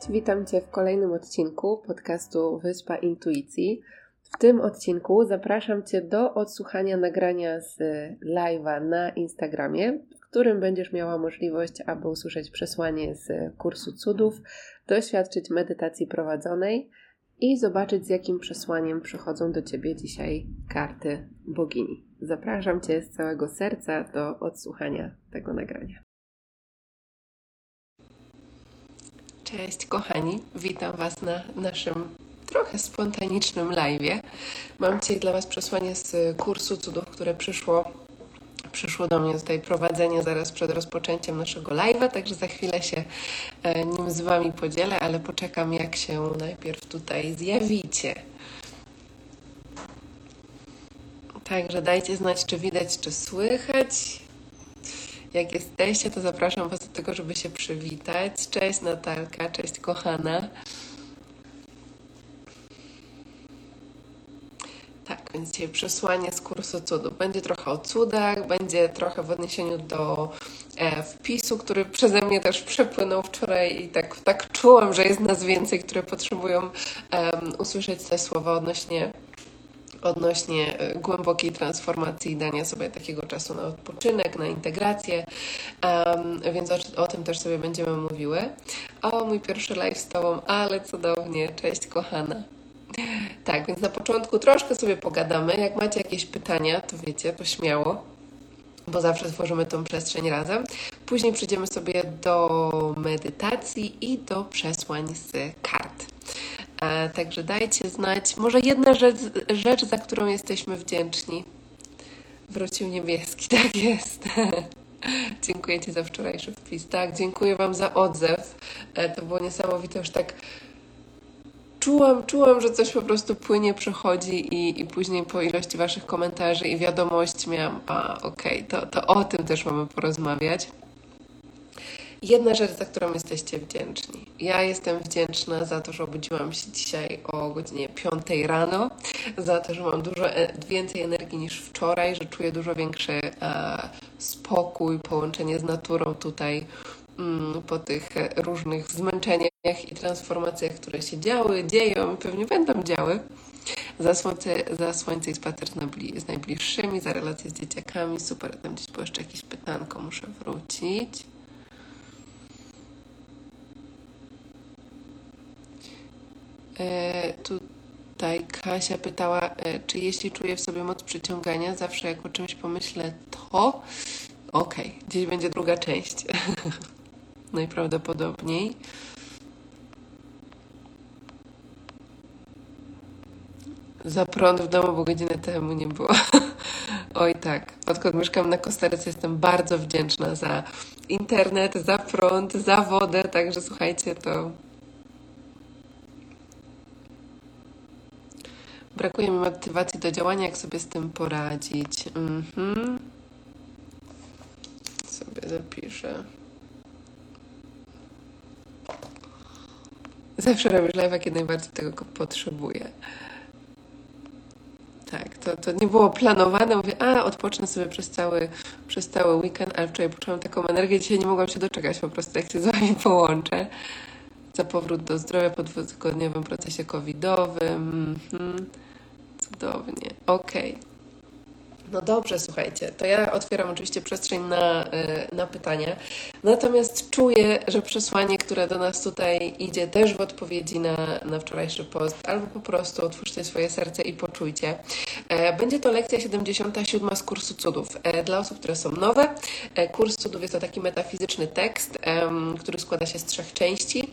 Cześć, witam Cię w kolejnym odcinku podcastu Wyspa Intuicji. W tym odcinku zapraszam Cię do odsłuchania nagrania z live'a na Instagramie, w którym będziesz miała możliwość, aby usłyszeć przesłanie z kursu cudów, doświadczyć medytacji prowadzonej i zobaczyć, z jakim przesłaniem przychodzą do Ciebie dzisiaj karty bogini. Zapraszam Cię z całego serca do odsłuchania tego nagrania. Cześć kochani, witam Was na naszym trochę spontanicznym live. Mam dzisiaj dla Was przesłanie z kursu cudów, które przyszło, przyszło do mnie tutaj prowadzenie zaraz przed rozpoczęciem naszego live'a, także za chwilę się e, nim z Wami podzielę, ale poczekam jak się najpierw tutaj zjawicie. Także dajcie znać, czy widać, czy słychać. Jak jesteście, to zapraszam Was do tego, żeby się przywitać. Cześć Natalka, cześć kochana. Tak, więc dzisiaj przesłanie z kursu cudów. Będzie trochę o cudach, będzie trochę w odniesieniu do e, wpisu, który przeze mnie też przepłynął wczoraj i tak, tak czułam, że jest nas więcej, które potrzebują usłyszeć te słowa odnośnie odnośnie e, głębokiej transformacji i dania sobie takiego czasu na odpoczynek, na integrację, um, więc o, o, tym też sobie będziemy mówiły. O, mój pierwszy live z Tobą, ale cudownie, cześć kochana. Tak, więc na początku troszkę sobie pogadamy. Jak macie jakieś pytania, to wiecie, to śmiało, bo zawsze tworzymy tą przestrzeń razem. Później przejdziemy sobie do medytacji i do przesłań z kart. E, także dajcie znać. Może jedna rzecz, rzecz, za którą jesteśmy wdzięczni. Wrócił niebieski, tak jest. dziękuję Ci za wczorajszy wpis. Tak, dziękuję Wam za odzew. E, to było niesamowite, już tak czułam, czułam, że coś po prostu płynie, przechodzi i, i później po ilości Waszych komentarzy i wiadomości miałam, a okej, okay, to, to o tym też mamy porozmawiać. Jedna rzecz, za którą jesteście wdzięczni. Ja jestem wdzięczna za to, że obudziłam się dzisiaj o godzinie 5 rano, za to, że mam dużo e, więcej energii niż wczoraj, że czuję dużo większy e, spokój, połączenie z naturą tutaj mm, po tych różnych zmęczeniach i transformacjach, które się działy, dzieją i pewnie będą działy. Za słońce, za słońce i spacer z, najbliższymi, za relacje z dzieciakami. Super, tam gdzieś było jeszcze jakieś pytanko, muszę wrócić. Tutaj Kasia pytała, e, czy jeśli czuję w sobie moc przyciągania, zawsze jak o czymś pomyślę, to okej, okay, gdzieś będzie druga część. Najprawdopodobniej. Za prąd w domu, bo godzinę temu nie było. Oj tak, odkąd mieszkam na Kostaryce jestem bardzo wdzięczna za internet, za prąd, za wodę, także słuchajcie, to Brakuje mi motywacji do działania, jak sobie z tym poradzić. Mhm. Sobie zapiszę. Zawsze robisz live, kiedy najbardziej tego potrzebuję. Tak, to, to nie było planowane. Mówię, a odpocznę sobie przez cały, przez cały weekend, ale wczoraj poczułam taką energię, dzisiaj nie mogłam się doczekać po prostu, jak się z Wami połączę. Za powrót do zdrowia po dwutygodniowym procesie covidowym. Mhm. Cudownie. Okej. Okay. No dobrze, słuchajcie, to ja otwieram oczywiście przestrzeń na, e, na pytania. Natomiast czuję, że przesłanie, które do nas tutaj idzie, też w odpowiedzi na, na wczorajszy post, albo po prostu otwórzcie swoje serce i poczujcie. E, będzie to lekcja 77 z kursu cudów. E, dla osób, które są nowe, kurs cudów jest to taki metafizyczny tekst, który składa się z trzech części.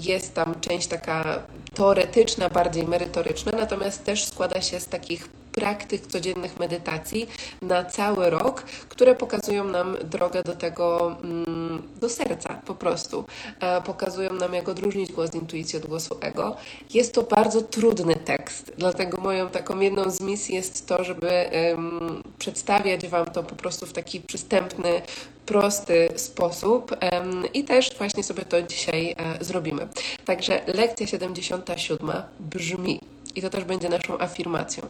Jest tam część taka teoretyczna, bardziej merytoryczna, natomiast też składa się z takich praktyk codziennych medytacji na cały rok, które pokazują nam drogę do tego, mm, do serca po prostu. E, pokazują nam, jak odróżnić głos intuicji od głosu ego. Jest to bardzo trudny tekst, dlatego moją taką jedną z misji jest to, żeby um, przedstawiać Wam to po prostu w taki przystępny, prosty sposób i też właśnie sobie to dzisiaj e, zrobimy. Także lekcja 77 brzmi, i to też będzie naszą afirmacją.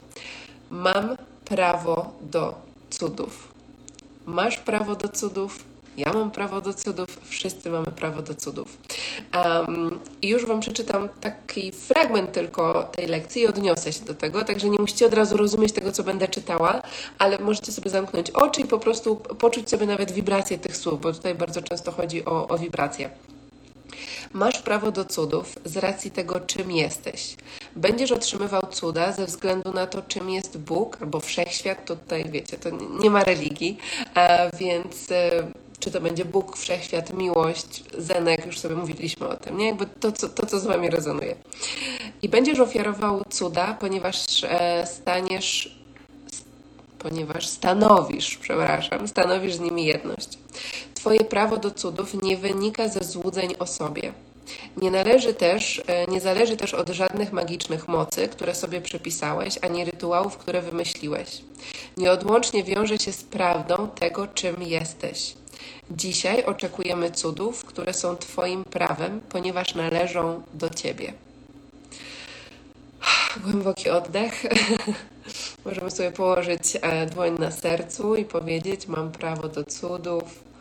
Mam prawo do cudów. Masz prawo do cudów, ja mam prawo do cudów, wszyscy mamy prawo do cudów. Um, już Wam przeczytam taki fragment tylko tej lekcji i odniosę się do tego, także nie musicie od razu rozumieć tego, co będę czytała, ale możecie sobie zamknąć oczy i po prostu poczuć sobie nawet wibrację tych słów, bo tutaj bardzo często chodzi o, o wibracje. Masz prawo do cudów z racji tego, czym jesteś. Będziesz otrzymywał cuda ze względu na to, czym jest Bóg albo wszechświat. To tutaj wiecie, to nie ma religii, więc e, czy to będzie Bóg, wszechświat, miłość, zenek, już sobie mówiliśmy o tym, nie? Jakby to, co, to, co z Wami rezonuje. I będziesz ofiarował cuda, ponieważ e, staniesz, ponieważ stanowisz, przepraszam, stanowisz z nimi jedność. Twoje prawo do cudów nie wynika ze złudzeń o sobie. Nie należy też, e, nie zależy też od żadnych magicznych mocy, które sobie przypisałeś, ani rytuałów, które wymyśliłeś. Nieodłącznie wiąże się z prawdą tego, czym jesteś. Dzisiaj oczekujemy cudów, które są Twoim prawem, ponieważ należą do Ciebie. Głęboki oddech. Możemy sobie położyć e, dłoń na sercu i powiedzieć: Mam prawo do cudów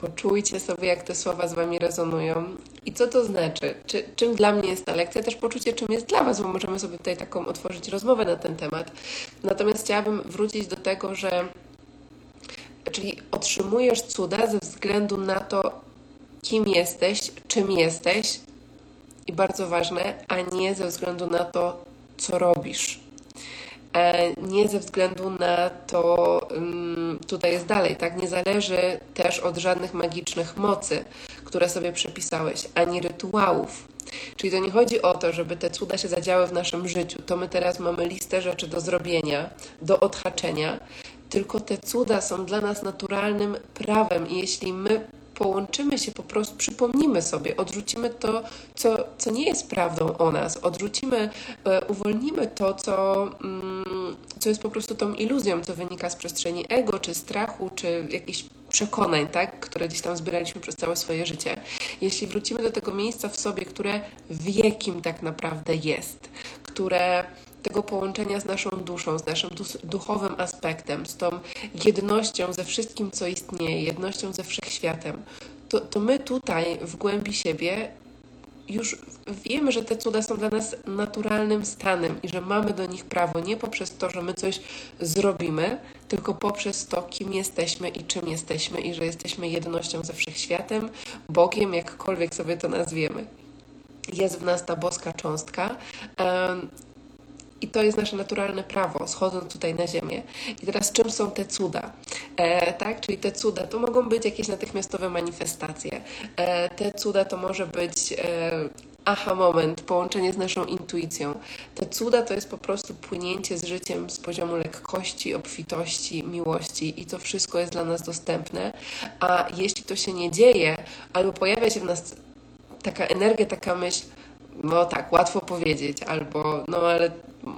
Poczujcie sobie, jak te słowa z Wami rezonują i co to znaczy. Czy, czym dla mnie jest ta lekcja? Też poczucie, czym jest dla Was, bo możemy sobie tutaj taką otworzyć rozmowę na ten temat. Natomiast chciałabym wrócić do tego, że czyli otrzymujesz cuda ze względu na to, kim jesteś, czym jesteś i bardzo ważne, a nie ze względu na to, co robisz. E, nie ze względu na to, tutaj jest dalej, tak? Nie zależy też od żadnych magicznych mocy, które sobie przepisałeś, ani rytuałów. Czyli to nie chodzi o to, żeby te cuda się zadziały w naszym życiu. To my teraz mamy listę rzeczy do zrobienia, do odhaczenia, tylko te cuda są dla nas naturalnym prawem i jeśli my połączymy się po prostu, przypomnimy sobie, odrzucimy to, co, co nie jest prawdą o nas, odrzucimy, e, uwolnimy to, co, mm, co jest po prostu tą iluzją, co wynika z przestrzeni ego, czy strachu, czy jakichś przekonań, tak, które gdzieś tam zbieraliśmy przez całe swoje życie. Jeśli wrócimy do tego miejsca w sobie, które wie, kim tak naprawdę jest, które tego połączenia z naszą duszą, z naszym duchowym aspektem, z tą jednością ze wszystkim, co istnieje, jednością ze wszechświatem, to, to my tutaj w głębi siebie już wiemy, że te cuda są dla nas naturalnym stanem i że mamy do nich prawo nie poprzez to, że my coś zrobimy, tylko poprzez to, kim jesteśmy i czym jesteśmy i że jesteśmy jednością ze wszechświatem, Bogiem, jakkolwiek sobie to nazwiemy. Jest w nas ta boska cząstka. I to jest nasze naturalne prawo, schodząc tutaj na ziemię. I teraz czym są te cuda? E, tak, czyli te cuda to mogą być jakieś natychmiastowe manifestacje. E, te cuda to może być e, aha moment, połączenie z naszą intuicją. Te cuda to jest po prostu płynięcie z życiem z poziomu lekkości, obfitości, miłości i to wszystko jest dla nas dostępne. A jeśli to się nie dzieje, albo pojawia się w nas taka energia, taka myśl, no tak, łatwo powiedzieć, albo no ale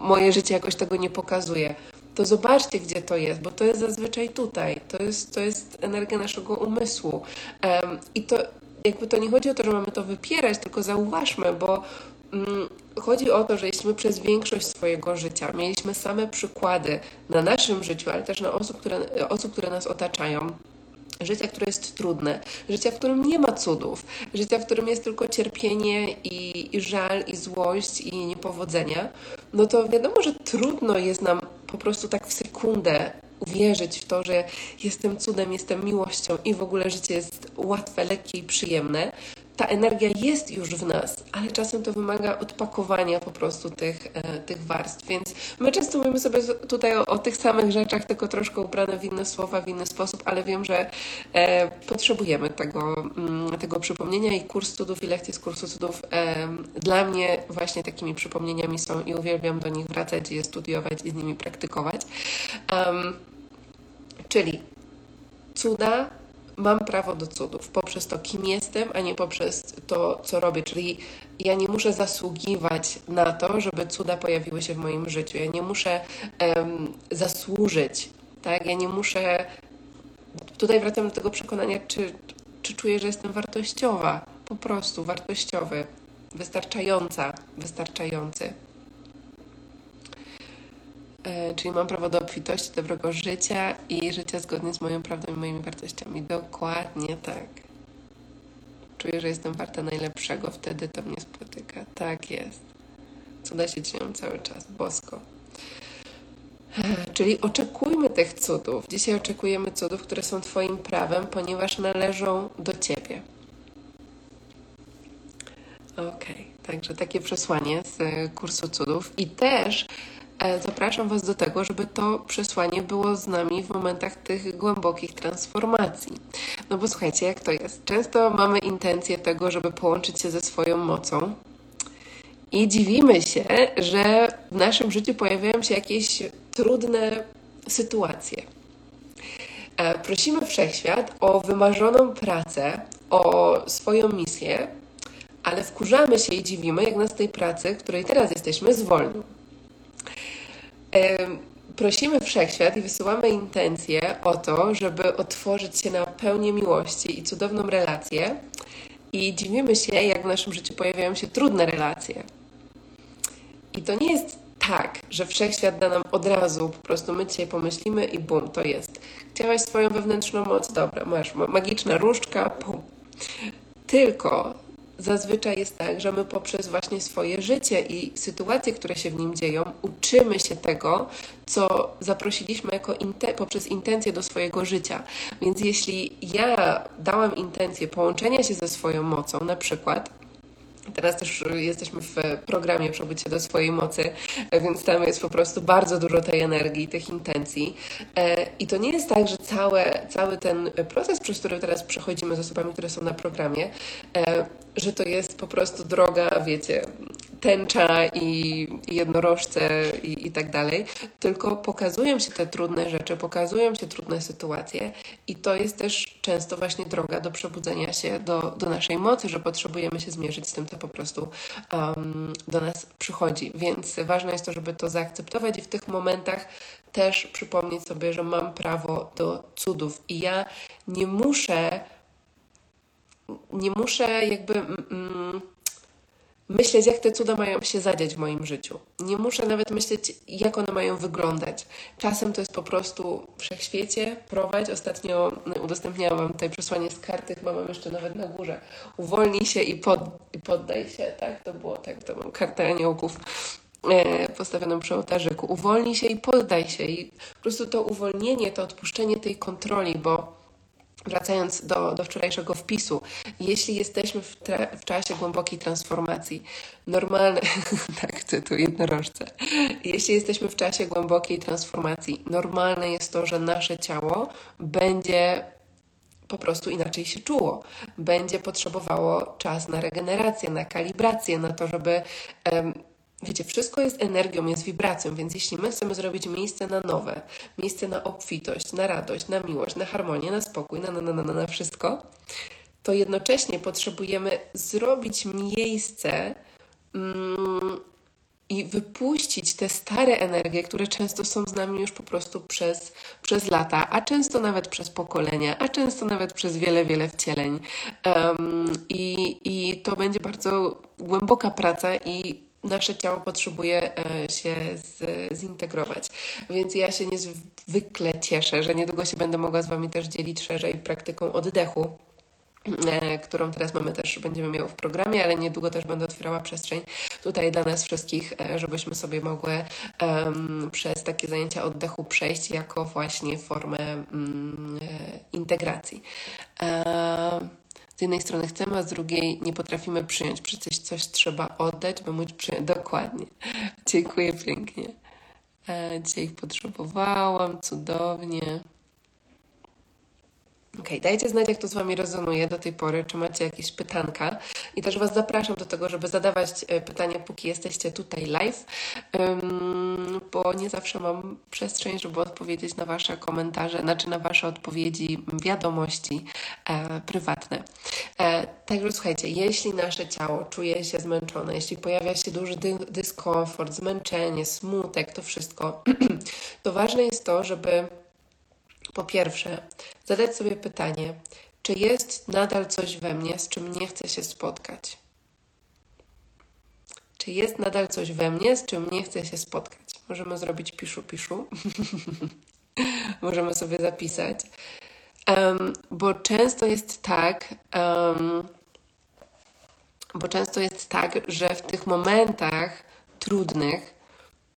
moje życie jakoś tego nie pokazuje, to zobaczcie, gdzie to jest, bo to jest zazwyczaj tutaj. To jest, to jest energia naszego umysłu. Um, I to jakby to nie chodzi o to, że mamy to wypierać, tylko zauważmy, bo um, chodzi o to, że jeśli przez większość swojego życia mieliśmy same przykłady na naszym życiu, ale też na osób, które, osób, które nas otaczają, życia, które jest trudne, życia, w którym nie ma cudów, życia, w którym jest tylko cierpienie i, i żal, i złość, i niepowodzenia, no to wiadomo, że trudno jest nam po prostu tak w sekundę uwierzyć w to, że jestem cudem, jestem miłością i w ogóle życie jest łatwe, lekkie i przyjemne, ta energia jest już w nas, ale czasem to wymaga odpakowania po prostu tych, e, tych warstw. Więc my często mówimy sobie tutaj o, o, tych samych rzeczach, tylko troszkę ubrane w inne słowa, w inny sposób, ale wiem, że e, potrzebujemy tego, mm, tego przypomnienia i kurs cudów i lekcje z kursu cudów e, dla mnie właśnie takimi przypomnieniami są i uwielbiam do nich wracać je studiować i z nimi praktykować. Um, czyli cuda mam prawo do cudów poprzez to, kim jestem, a nie poprzez to, co robię. Czyli ja nie muszę zasługiwać na to, żeby cuda pojawiły się w moim życiu. Ja nie muszę um, zasłużyć, tak? Ja nie muszę. Tutaj wracam do tego przekonania, czy, czy czuję, że jestem wartościowa. Po prostu wartościowy, wystarczająca, wystarczający. E, czyli mam prawo do obfitości, dobrego życia i życia zgodnie z moją prawdą i moimi wartościami. Dokładnie tak. Czuję, że jestem warta najlepszego, wtedy to mnie spotyka. Tak jest. Cuda się dzieją cały czas, bosko. Czyli oczekujmy tych cudów. Dzisiaj oczekujemy cudów, które są Twoim prawem, ponieważ należą do Ciebie. Okej, okay. także takie przesłanie z kursu cudów. I też zapraszam Was do tego, żeby to przesłanie było z nami w momentach tych głębokich transformacji. No bo słuchajcie, jak to jest? Często mamy intencję tego, żeby połączyć się ze swoją mocą. I dziwimy się, że w naszym życiu pojawiają się jakieś trudne sytuacje. E, prosimy wszechświat o wymarzoną pracę, o swoją misję, ale wkurzamy się i dziwimy, jak nas tej pracy, której teraz jesteśmy, zwolnił prosimy wszechświat i wysyłamy intencję o to, żeby otworzyć się na pełnię miłości i cudowną relację. I dziwimy się, jak w naszym życiu pojawiają się trudne relacje. I to nie jest tak, że wszechświat da nam od razu, po prostu my dzisiaj pomyślimy i bum, to jest. Chciałaś swoją wewnętrzną moc, dobra, masz magiczna różdżka, pum. Tylko zazwyczaj jest tak, że my poprzez właśnie swoje życie i sytuacje, które się w nim dzieją, uczymy się tego, co zaprosiliśmy jako inte poprzez intencje do swojego życia. Więc jeśli ja dałam intencję połączenia się ze swoją mocą, na przykład, Teraz też jesteśmy w programie Przebycie do swojej mocy, więc tam jest po prostu bardzo dużo tej energii, tych intencji. E, I to nie jest tak, że całe, cały ten proces, przez który teraz przechodzimy z osobami, które są na programie, e, że to jest po prostu droga, wiecie, tęcza i jednorożce i, i tak dalej, tylko pokazują się te trudne rzeczy, pokazują się trudne sytuacje i to jest też często właśnie droga do przebudzenia się do, do naszej mocy, że potrzebujemy się zmierzyć z tym, co po prostu um, do nas przychodzi. Więc ważne jest to, żeby to zaakceptować i w tych momentach też przypomnieć sobie, że mam prawo do cudów i ja nie muszę nie muszę jakby mm, myśleć, jak te cuda mają się zadziać w moim życiu. Nie muszę nawet myśleć, jak one mają wyglądać. Czasem to jest po prostu wszechświecie prowadź. Ostatnio udostępniałam Wam tutaj przesłanie z karty, chyba mam jeszcze nawet na górze. Uwolnij się i, pod, i poddaj się, tak? To było tak, to mam kartę aniołków e, postawioną przy ołtarzyku. Uwolnij się i poddaj się. I po prostu to uwolnienie, to odpuszczenie tej kontroli, bo Wracając do, do wczorajszego wpisu, jeśli jesteśmy w, tra- w czasie głębokiej transformacji, normalne, tak, tu jednorożce, jeśli jesteśmy w czasie głębokiej transformacji, normalne jest to, że nasze ciało będzie po prostu inaczej się czuło. Będzie potrzebowało czas na regenerację, na kalibrację, na to, żeby um, Wiecie, wszystko jest energią, jest wibracją, więc jeśli my chcemy zrobić miejsce na nowe, miejsce na obfitość, na radość, na miłość, na harmonię, na spokój, na, na, na, na, na wszystko, to jednocześnie potrzebujemy zrobić miejsce mm, i wypuścić te stare energie, które często są z nami już po prostu przez, przez lata, a często nawet przez pokolenia, a często nawet przez wiele, wiele wcieleń. Um, i, I to będzie bardzo głęboka praca i nasze ciało potrzebuje e, się z, zintegrować. Więc ja się niezwykle cieszę, że niedługo się będę mogła z Wami też dzielić szerzej praktyką oddechu e, którą teraz mamy też, będziemy miały w programie, ale niedługo też będę otwierała przestrzeń tutaj dla nas wszystkich, e, żebyśmy sobie mogły um, przez takie zajęcia oddechu przejść jako właśnie formę um, integracji. Um, z jednej strony chcemy, a z drugiej nie potrafimy przyjąć. Przecież coś trzeba oddać, by móc przyjąć. Dokładnie. Dziękuję pięknie. E, dzisiaj ich potrzebowałam, cudownie. Ok, dajcie znać, jak to z Wami rezonuje do tej pory, czy macie jakieś pytanka. I też Was zapraszam do tego, żeby zadawać e, pytania, póki jesteście tutaj live, bo nie zawsze mam przestrzeń, żeby odpowiedzieć na Wasze komentarze, znaczy na Wasze odpowiedzi, wiadomości e, prywatne. E, także słuchajcie, jeśli nasze ciało czuje się zmęczone, jeśli pojawia się duży dy dyskomfort, zmęczenie, smutek, to wszystko, to ważne jest to, żeby po pierwsze, zadać sobie pytanie, czy jest nadal coś we mnie, z czym nie chcę się spotkać? Czy jest nadal coś we mnie, z czym nie chcę się spotkać? Możemy zrobić piszu, piszu. Możemy sobie zapisać. Um, bo często jest tak, um, bo często jest tak, że w tych momentach trudnych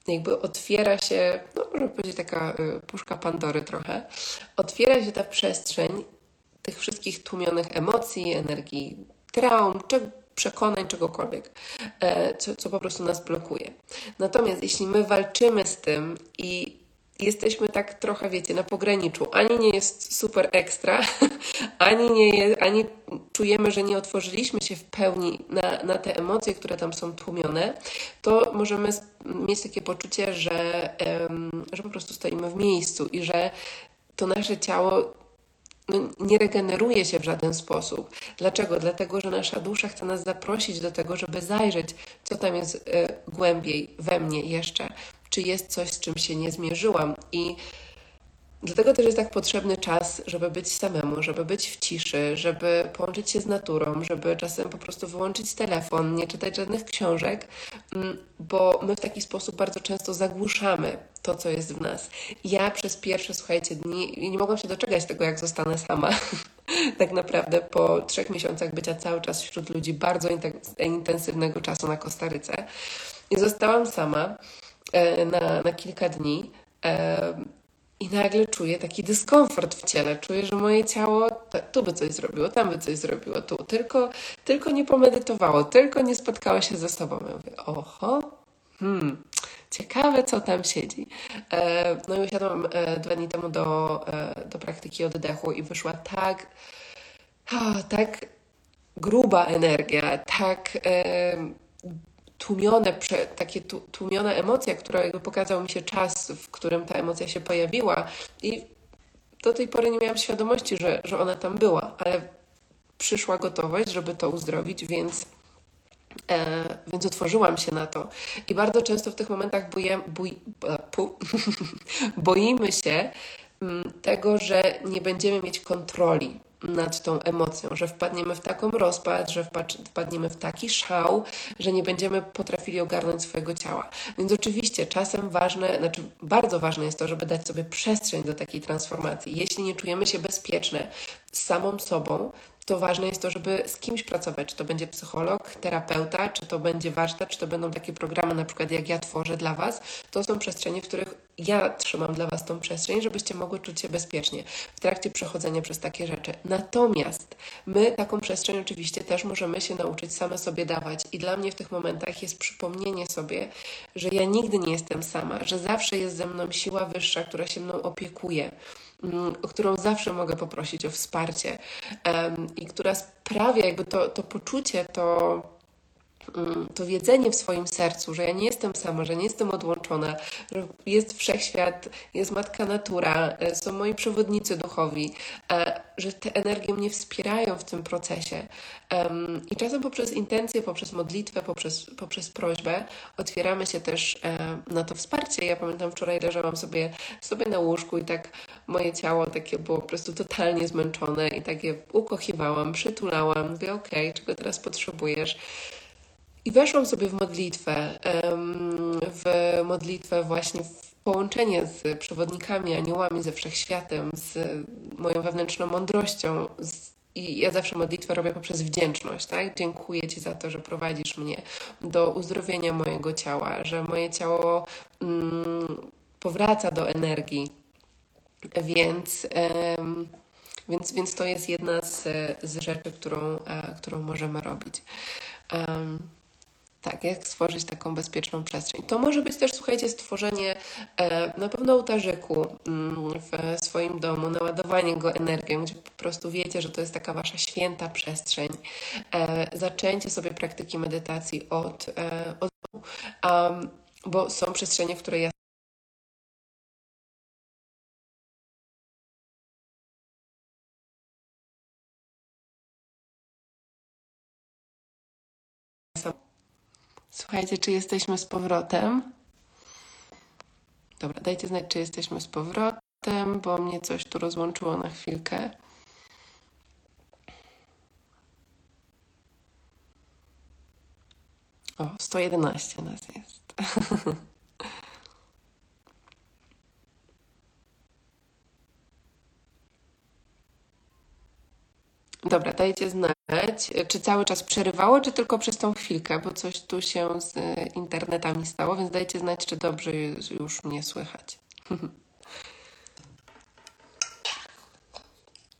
jakby otwiera się, no można powiedzieć taka y, puszka Pandory trochę, otwiera się ta przestrzeń tych wszystkich tłumionych emocji, energii, traum, czy przekonań, czegokolwiek, e, co, co po prostu nas blokuje. Natomiast jeśli my walczymy z tym i jesteśmy tak trochę, wiecie, na pograniczu. Ani nie jest super ekstra, ani nie jest, ani czujemy, że nie otworzyliśmy się w pełni na, na te emocje, które tam są tłumione, to możemy mieć takie poczucie, że, że po prostu stoimy w miejscu i że to nasze ciało no, nie regeneruje się w żaden sposób. Dlaczego? Dlatego, że nasza dusza chce nas zaprosić do tego, żeby zajrzeć, co tam jest y, głębiej we mnie jeszcze, czy jest coś, z czym się nie zmierzyłam. I dlatego też jest tak potrzebny czas, żeby być samemu, żeby być w ciszy, żeby połączyć się z naturą, żeby czasem po prostu wyłączyć telefon, nie czytać żadnych książek, mm, bo my w taki sposób bardzo często zagłuszamy to, co jest w nas. Ja przez pierwsze, słuchajcie, dni nie mogłam się doczekać tego, jak zostanę sama. tak naprawdę po trzech miesiącach bycia cały czas wśród ludzi, bardzo intensywnego czasu na Kostaryce. I zostałam sama. E, na, na kilka dni e, i nagle czuję taki dyskomfort w ciele. Czuję, że moje ciało tu by coś zrobiło, tam by coś zrobiło, tu. Tylko, tylko nie pomedytowało, tylko nie spotkało się ze sobą. Ja mówię, oho, hmm, ciekawe, co tam siedzi. E, no i usiadłam dwa dni temu do, do praktyki oddechu i wyszła tak, tak gruba energia, tak tłumione, takie tłumiona emocja, która jakby pokazał mi się czas, w którym ta emocja się pojawiła i do tej pory nie miałam świadomości, że, że ona tam była, ale przyszła gotowość, żeby to uzdrowić, więc, e, więc otworzyłam się na to. I bardzo często w tych momentach boję, pu, boimy się mm, tego, że nie będziemy mieć kontroli nad tą emocją, że wpadniemy w taką rozpad, że wpadniemy w taki szał, że nie będziemy potrafili ogarnąć swojego ciała. Więc oczywiście czasem ważne, znaczy bardzo ważne jest to, żeby dać sobie przestrzeń do takiej transformacji. Jeśli nie czujemy się bezpieczne z samą sobą, to ważne jest to, żeby z kimś pracować. Czy to będzie psycholog, terapeuta, czy to będzie warsztat, czy to będą takie programy, na przykład jak ja tworzę dla Was. To są przestrzenie, w których ja trzymam dla Was tą przestrzeń, żebyście mogły czuć się bezpiecznie w trakcie przechodzenia przez takie rzeczy. Natomiast my taką przestrzeń oczywiście też możemy się nauczyć same sobie dawać. I dla mnie w tych momentach jest przypomnienie sobie, że ja nigdy nie jestem sama, że zawsze jest ze mną siła wyższa, która się mną opiekuje Mm, o którą zawsze mogę poprosić o wsparcie i która sprawia jakby to, to poczucie, to, mm, to wiedzenie w swoim sercu, że ja nie jestem sama, że nie jestem odłączona, że jest wszechświat, jest matka natura, e, są moi przewodnicy duchowi, e, że te energie mnie wspierają w tym procesie. I czasem poprzez intencje, poprzez modlitwę, poprzez, poprzez prośbę otwieramy się też e, na to wsparcie. Ja pamiętam wczoraj leżałam sobie, sobie na łóżku i tak moje ciało takie było po prostu totalnie zmęczone i tak je ukochiwałam, przytulałam, mówię okej, okay, czego teraz potrzebujesz? I weszłam sobie w modlitwę, w modlitwę właśnie w połączenie z przewodnikami, aniołami, ze wszechświatem, z moją wewnętrzną mądrością. I ja zawsze modlitwę robię poprzez wdzięczność, tak? Dziękuję Ci za to, że prowadzisz mnie do uzdrowienia mojego ciała, że moje ciało mm, powraca do energii. Więc, więc, więc to jest jedna z, z rzeczy, którą, którą możemy robić. Um, Tak, jak stworzyć taką bezpieczną przestrzeń. To może być też, słuchajcie, stworzenie e, na pewno ołtarzyku mm, w swoim domu, naładowanie go energią, gdzie po prostu wiecie, że to jest taka wasza święta przestrzeń. E, zaczęcie sobie praktyki medytacji od, e, od bo są przestrzenie, w której ja Słuchajcie, czy jesteśmy z powrotem? Dobra, dajcie znać, czy jesteśmy z powrotem, bo mnie coś tu rozłączyło na chwilkę. O, 111 nas jest. Dobra, dajcie znać, czy cały czas przerywało, czy tylko przez tą chwilkę, bo coś tu się z internetami stało, więc dajcie znać, czy dobrze już mnie słychać.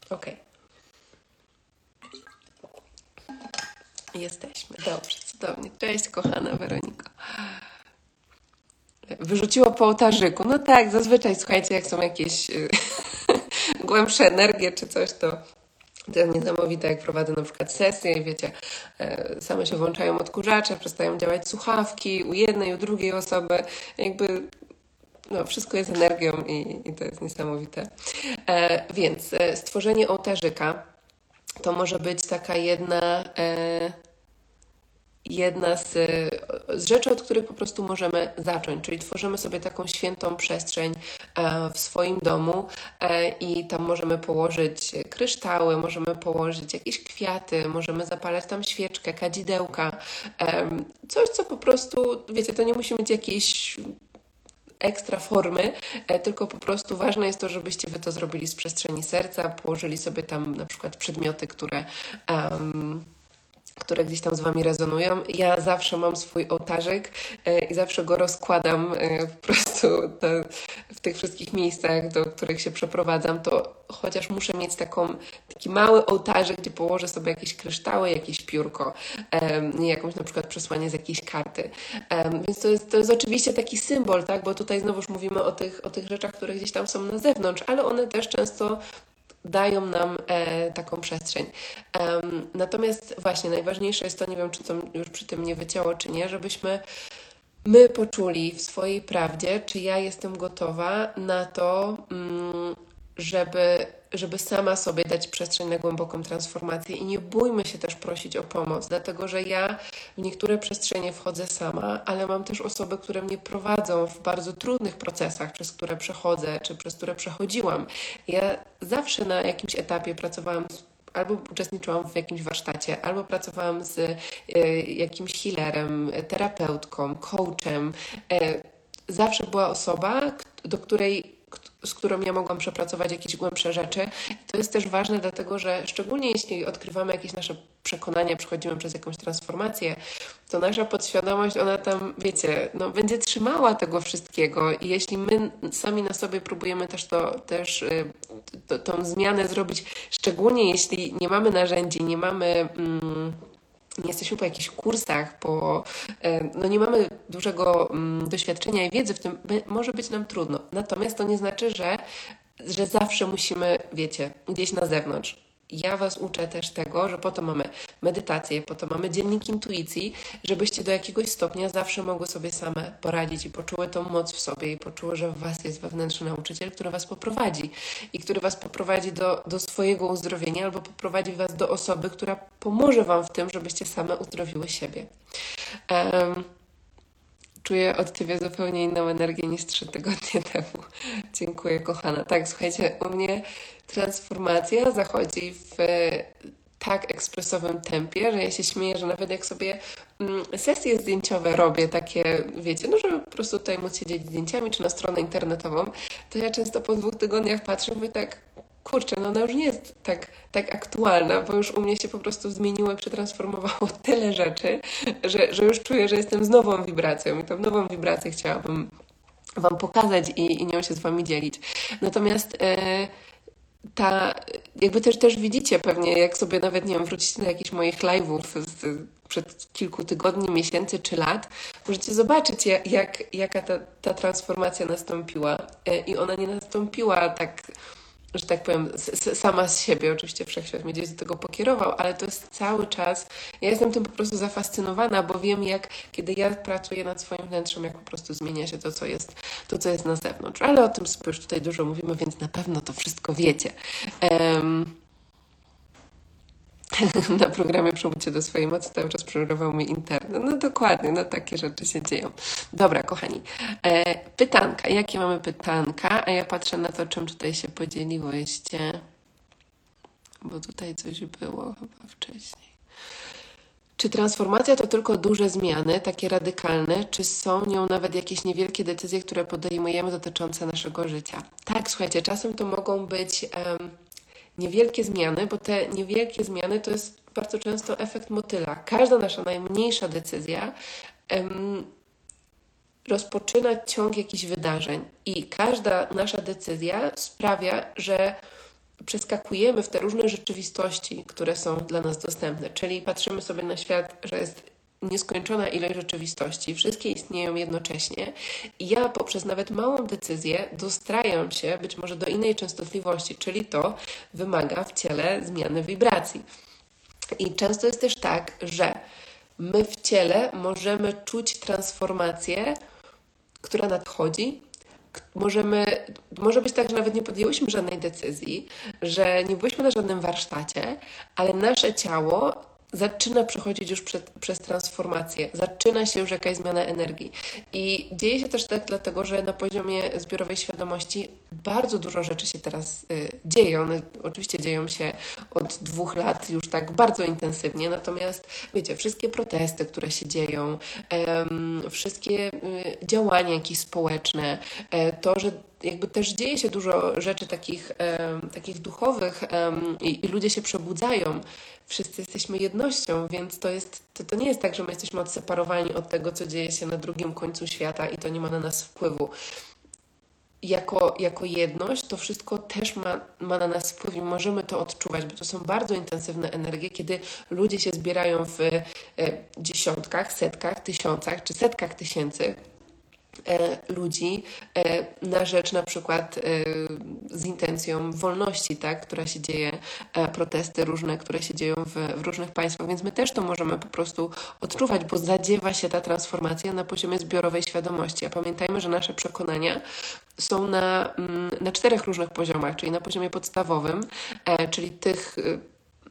ok. Jesteśmy. Dobrze, cudownie. Cześć, kochana Weroniko. Wyrzuciło po ołtarzyku. No tak, zazwyczaj, słuchajcie, jak są jakieś głębsze energie czy coś, to to jest niesamowite, jak prowadzę na przykład sesje wiecie, e, same się włączają odkurzacze, przestają działać słuchawki u jednej, u drugiej osoby. Jakby no, wszystko jest energią i, i to jest niesamowite. E, więc e, stworzenie ołtarzyka to może być taka jedna jedna z, z, rzeczy, od których po prostu możemy zacząć, czyli tworzymy sobie taką świętą przestrzeń e, w swoim domu e, i tam możemy położyć kryształy, możemy położyć jakieś kwiaty, możemy zapalać tam świeczkę, kadzidełka, coś, co po prostu, wiecie, to nie musi mieć jakiejś ekstra formy, e, tylko po prostu ważne jest to, żebyście wy to zrobili z przestrzeni serca, położyli sobie tam na przykład przedmioty, które um, które gdzieś tam z Wami rezonują. Ja zawsze mam swój ołtarzyk e, i zawsze go rozkładam e, po prostu w tych wszystkich miejscach, do których się przeprowadzam, to chociaż muszę mieć taką, taki mały ołtarzyk, gdzie położę sobie jakieś kryształy, jakieś piórko, jakąś na przykład przesłanie z jakiejś karty. Więc to jest, to jest oczywiście taki symbol, tak? bo tutaj znowuż mówimy o tych, o tych rzeczach, które gdzieś tam są na zewnątrz, ale one też często dają nam e, taką przestrzeń. Natomiast właśnie najważniejsze jest to, nie wiem, czy to już przy tym nie wycięło, czy nie, żebyśmy my poczuli w swojej prawdzie, czy ja jestem gotowa na to, mm, żeby, żeby sama sobie dać przestrzeń na głęboką transformację i nie bójmy się też prosić o pomoc, dlatego że ja w niektóre przestrzenie wchodzę sama, ale mam też osoby, które mnie prowadzą w bardzo trudnych procesach, przez które przechodzę, czy przez które przechodziłam. Ja zawsze na jakimś etapie pracowałam albo uczestniczyłam w jakimś warsztacie, albo pracowałam z y, jakimś healerem, terapeutką, coachem. Y, zawsze była osoba, do której z którą ja mogłam przepracować jakieś głębsze rzeczy. To jest też ważne, dlatego że szczególnie jeśli odkrywamy jakieś nasze przekonania, przechodzimy przez jakąś transformację, to nasza podświadomość, ona tam, wiecie, no, będzie trzymała tego wszystkiego i jeśli my sami na sobie próbujemy też to, też y, to, tą zmianę zrobić, szczególnie jeśli nie mamy narzędzi, nie mamy... Mm, jesteśmy po jakichś kursach, po, e, no nie mamy dużego mm, doświadczenia i wiedzy w tym, może być nam trudno. Natomiast to nie znaczy, że, że zawsze musimy, wiecie, gdzieś na zewnątrz ja Was uczę też tego, że po to mamy medytację, po to mamy dziennik intuicji, żebyście do jakiegoś stopnia zawsze mogły sobie same poradzić i poczuły tą moc w sobie i poczuły, że w Was jest wewnętrzny nauczyciel, który Was poprowadzi i który Was poprowadzi do, do swojego uzdrowienia albo poprowadzi Was do osoby, która pomoże Wam w tym, żebyście same uzdrowiły siebie. Um, czuję od Ciebie zupełnie inną energię niż trzy tygodnie temu. Dziękuję, kochana. Tak, słuchajcie, u mnie transformacja zachodzi w tak ekspresowym tempie, że ja się śmieję, że nawet jak sobie mm, sesje zdjęciowe robię, takie, wiecie, no żeby po prostu tutaj móc siedzieć zdjęciami, czy na stronę internetową, to ja często po dwóch tygodniach patrzę i tak, kurczę, no ona już nie jest tak, tak aktualna, bo już u mnie się po prostu zmieniło przetransformowało tyle rzeczy, że, że już czuję, że jestem z nową wibracją i tą nową wibrację chciałabym Wam pokazać i, i nią się z Wami dzielić. Natomiast e, ta, jakby też, też widzicie pewnie, jak sobie nawet, nie wiem, wrócicie na jakichś moich live'ów z, przed kilku tygodni, miesięcy czy lat, możecie zobaczyć, jak jaka ta, ta transformacja nastąpiła. E, I ona nie nastąpiła tak że tak powiem, sama z siebie. Oczywiście wszechświat mnie gdzieś do tego pokierował, ale to jest cały czas. Ja jestem tym po prostu zafascynowana, bo wiem, jak kiedy ja pracuję nad swoim wnętrzem, jak po prostu zmienia się to, co jest, to, co jest na zewnątrz. Ale o tym już tutaj dużo mówimy, więc na pewno to wszystko wiecie. Um, na programie Przebudźcie do swojej mocy cały czas przerywał mi internet. No dokładnie, no takie rzeczy się dzieją. Dobra, kochani. E, pytanka. Jakie mamy pytanka? A ja patrzę na to, czym tutaj się podzieliłyście. Bo tutaj coś było chyba wcześniej. Czy transformacja to tylko duże zmiany, takie radykalne, czy są nią nawet jakieś niewielkie decyzje, które podejmujemy dotyczące naszego życia? Tak, słuchajcie, czasem to mogą być. Um, niewielkie zmiany, bo te niewielkie zmiany to jest bardzo często efekt motyla. Każda nasza najmniejsza decyzja um, rozpoczyna ciąg jakichś wydarzeń i każda nasza decyzja sprawia, że przeskakujemy w te różne rzeczywistości, które są dla nas dostępne. Czyli patrzymy sobie na świat, że jest nieskończona ilość rzeczywistości, wszystkie istnieją jednocześnie i ja poprzez nawet małą decyzję dostrajam się być może do innej częstotliwości, czyli to wymaga w ciele zmiany wibracji. I często jest też tak, że my w ciele możemy czuć transformację, która nadchodzi. Możemy, może być tak, że nawet nie podjęłyśmy żadnej decyzji, że nie byliśmy na żadnym warsztacie, ale nasze ciało zaczyna przechodzić już przed, przez transformację, zaczyna się już jakaś zmiana energii. I dzieje się też tak dlatego, że na poziomie zbiorowej świadomości bardzo dużo rzeczy się teraz y, dzieją. One oczywiście dzieją się od dwóch lat już tak bardzo intensywnie, natomiast wiecie, wszystkie protesty, które się dzieją, wszystkie y, działania jakieś społeczne, y, to, że jakby też dzieje się dużo rzeczy takich, takich duchowych i, i ludzie się przebudzają wszyscy jesteśmy jednością, więc to, jest, to, to nie jest tak, że my jesteśmy odseparowani od tego, co dzieje się na drugim końcu świata i to nie ma na nas wpływu. Jako, jako jedność to wszystko też ma, ma na nas wpływ i możemy to odczuwać, bo to są bardzo intensywne energie, kiedy ludzie się zbierają w e, dziesiątkach, setkach, tysiącach czy setkach tysięcy ludzi e, na rzecz na przykład e, z intencją wolności, tak, która się dzieje, protesty różne, które się dzieją w, w, różnych państwach, więc my też to możemy po prostu odczuwać, bo zadziewa się ta transformacja na poziomie zbiorowej świadomości. A pamiętajmy, że nasze przekonania są na, mm, na czterech różnych poziomach, czyli na poziomie podstawowym, czyli tych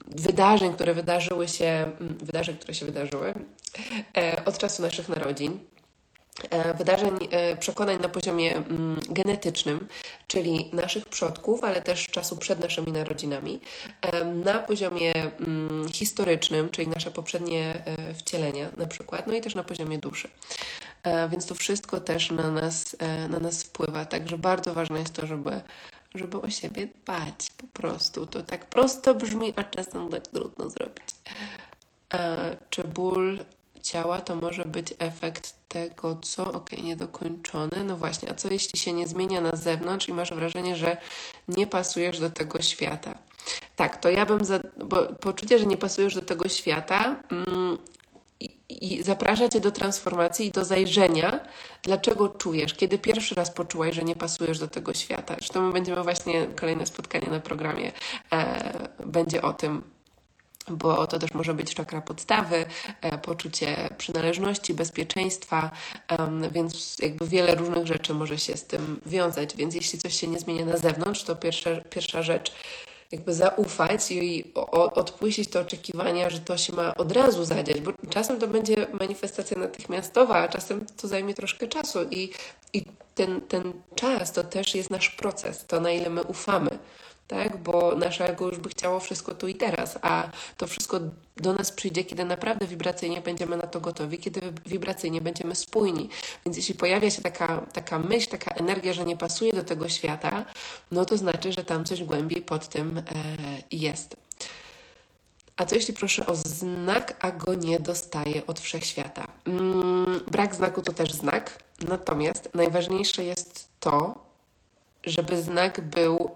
wydarzeń, które wydarzyły się, mm, wydarzeń, które się wydarzyły od czasu naszych narodzin, E, wydarzeń, e, przekonań na poziomie mm, genetycznym, czyli naszych przodków, ale też czasu przed naszymi narodzinami, e, na poziomie mm, historycznym, czyli nasze poprzednie wcielenia na przykład, no i też na poziomie duszy. Więc to wszystko też na nas, na nas wpływa, także bardzo ważne jest to, żeby żeby o siebie dbać po prostu. To tak prosto brzmi, a czasem tak trudno zrobić. Czy ból ciała to może być efekt tego, co, ok, niedokończone. No właśnie, a co jeśli się nie zmienia na zewnątrz i masz wrażenie, że nie pasujesz do tego świata? Tak, to ja bym, za, bo poczucie, że nie pasujesz do tego świata mm, i, zaprasza cię do transformacji i do zajrzenia, dlaczego czujesz, kiedy pierwszy raz poczułaś, że nie pasujesz do tego świata. Zresztą my będziemy właśnie, kolejne spotkanie na programie e, będzie o tym, bo to też może być czakra podstawy, e, poczucie przynależności, bezpieczeństwa, więc jakby wiele różnych rzeczy może się z tym wiązać. Więc jeśli coś się nie zmienia na zewnątrz, to pierwsza, pierwsza rzecz, jakby zaufać i odpuścić te oczekiwania, że to się ma od razu zadziać, bo czasem to będzie manifestacja natychmiastowa, a czasem to zajmie troszkę czasu i, i ten, ten czas to też jest nasz proces, to na ile my ufamy tak? Bo nasze ego już by chciało wszystko tu i teraz, a to wszystko do nas przyjdzie, kiedy naprawdę wibracyjnie będziemy na to gotowi, kiedy wibracyjnie będziemy spójni. Więc jeśli pojawia się taka, taka myśl, taka energia, że nie pasuje do tego świata, no to znaczy, że tam coś głębiej pod tym e, jest. A co jeśli proszę o znak, a go nie dostaję od wszechświata? Mm, brak znaku to też znak, natomiast najważniejsze jest to, żeby znak był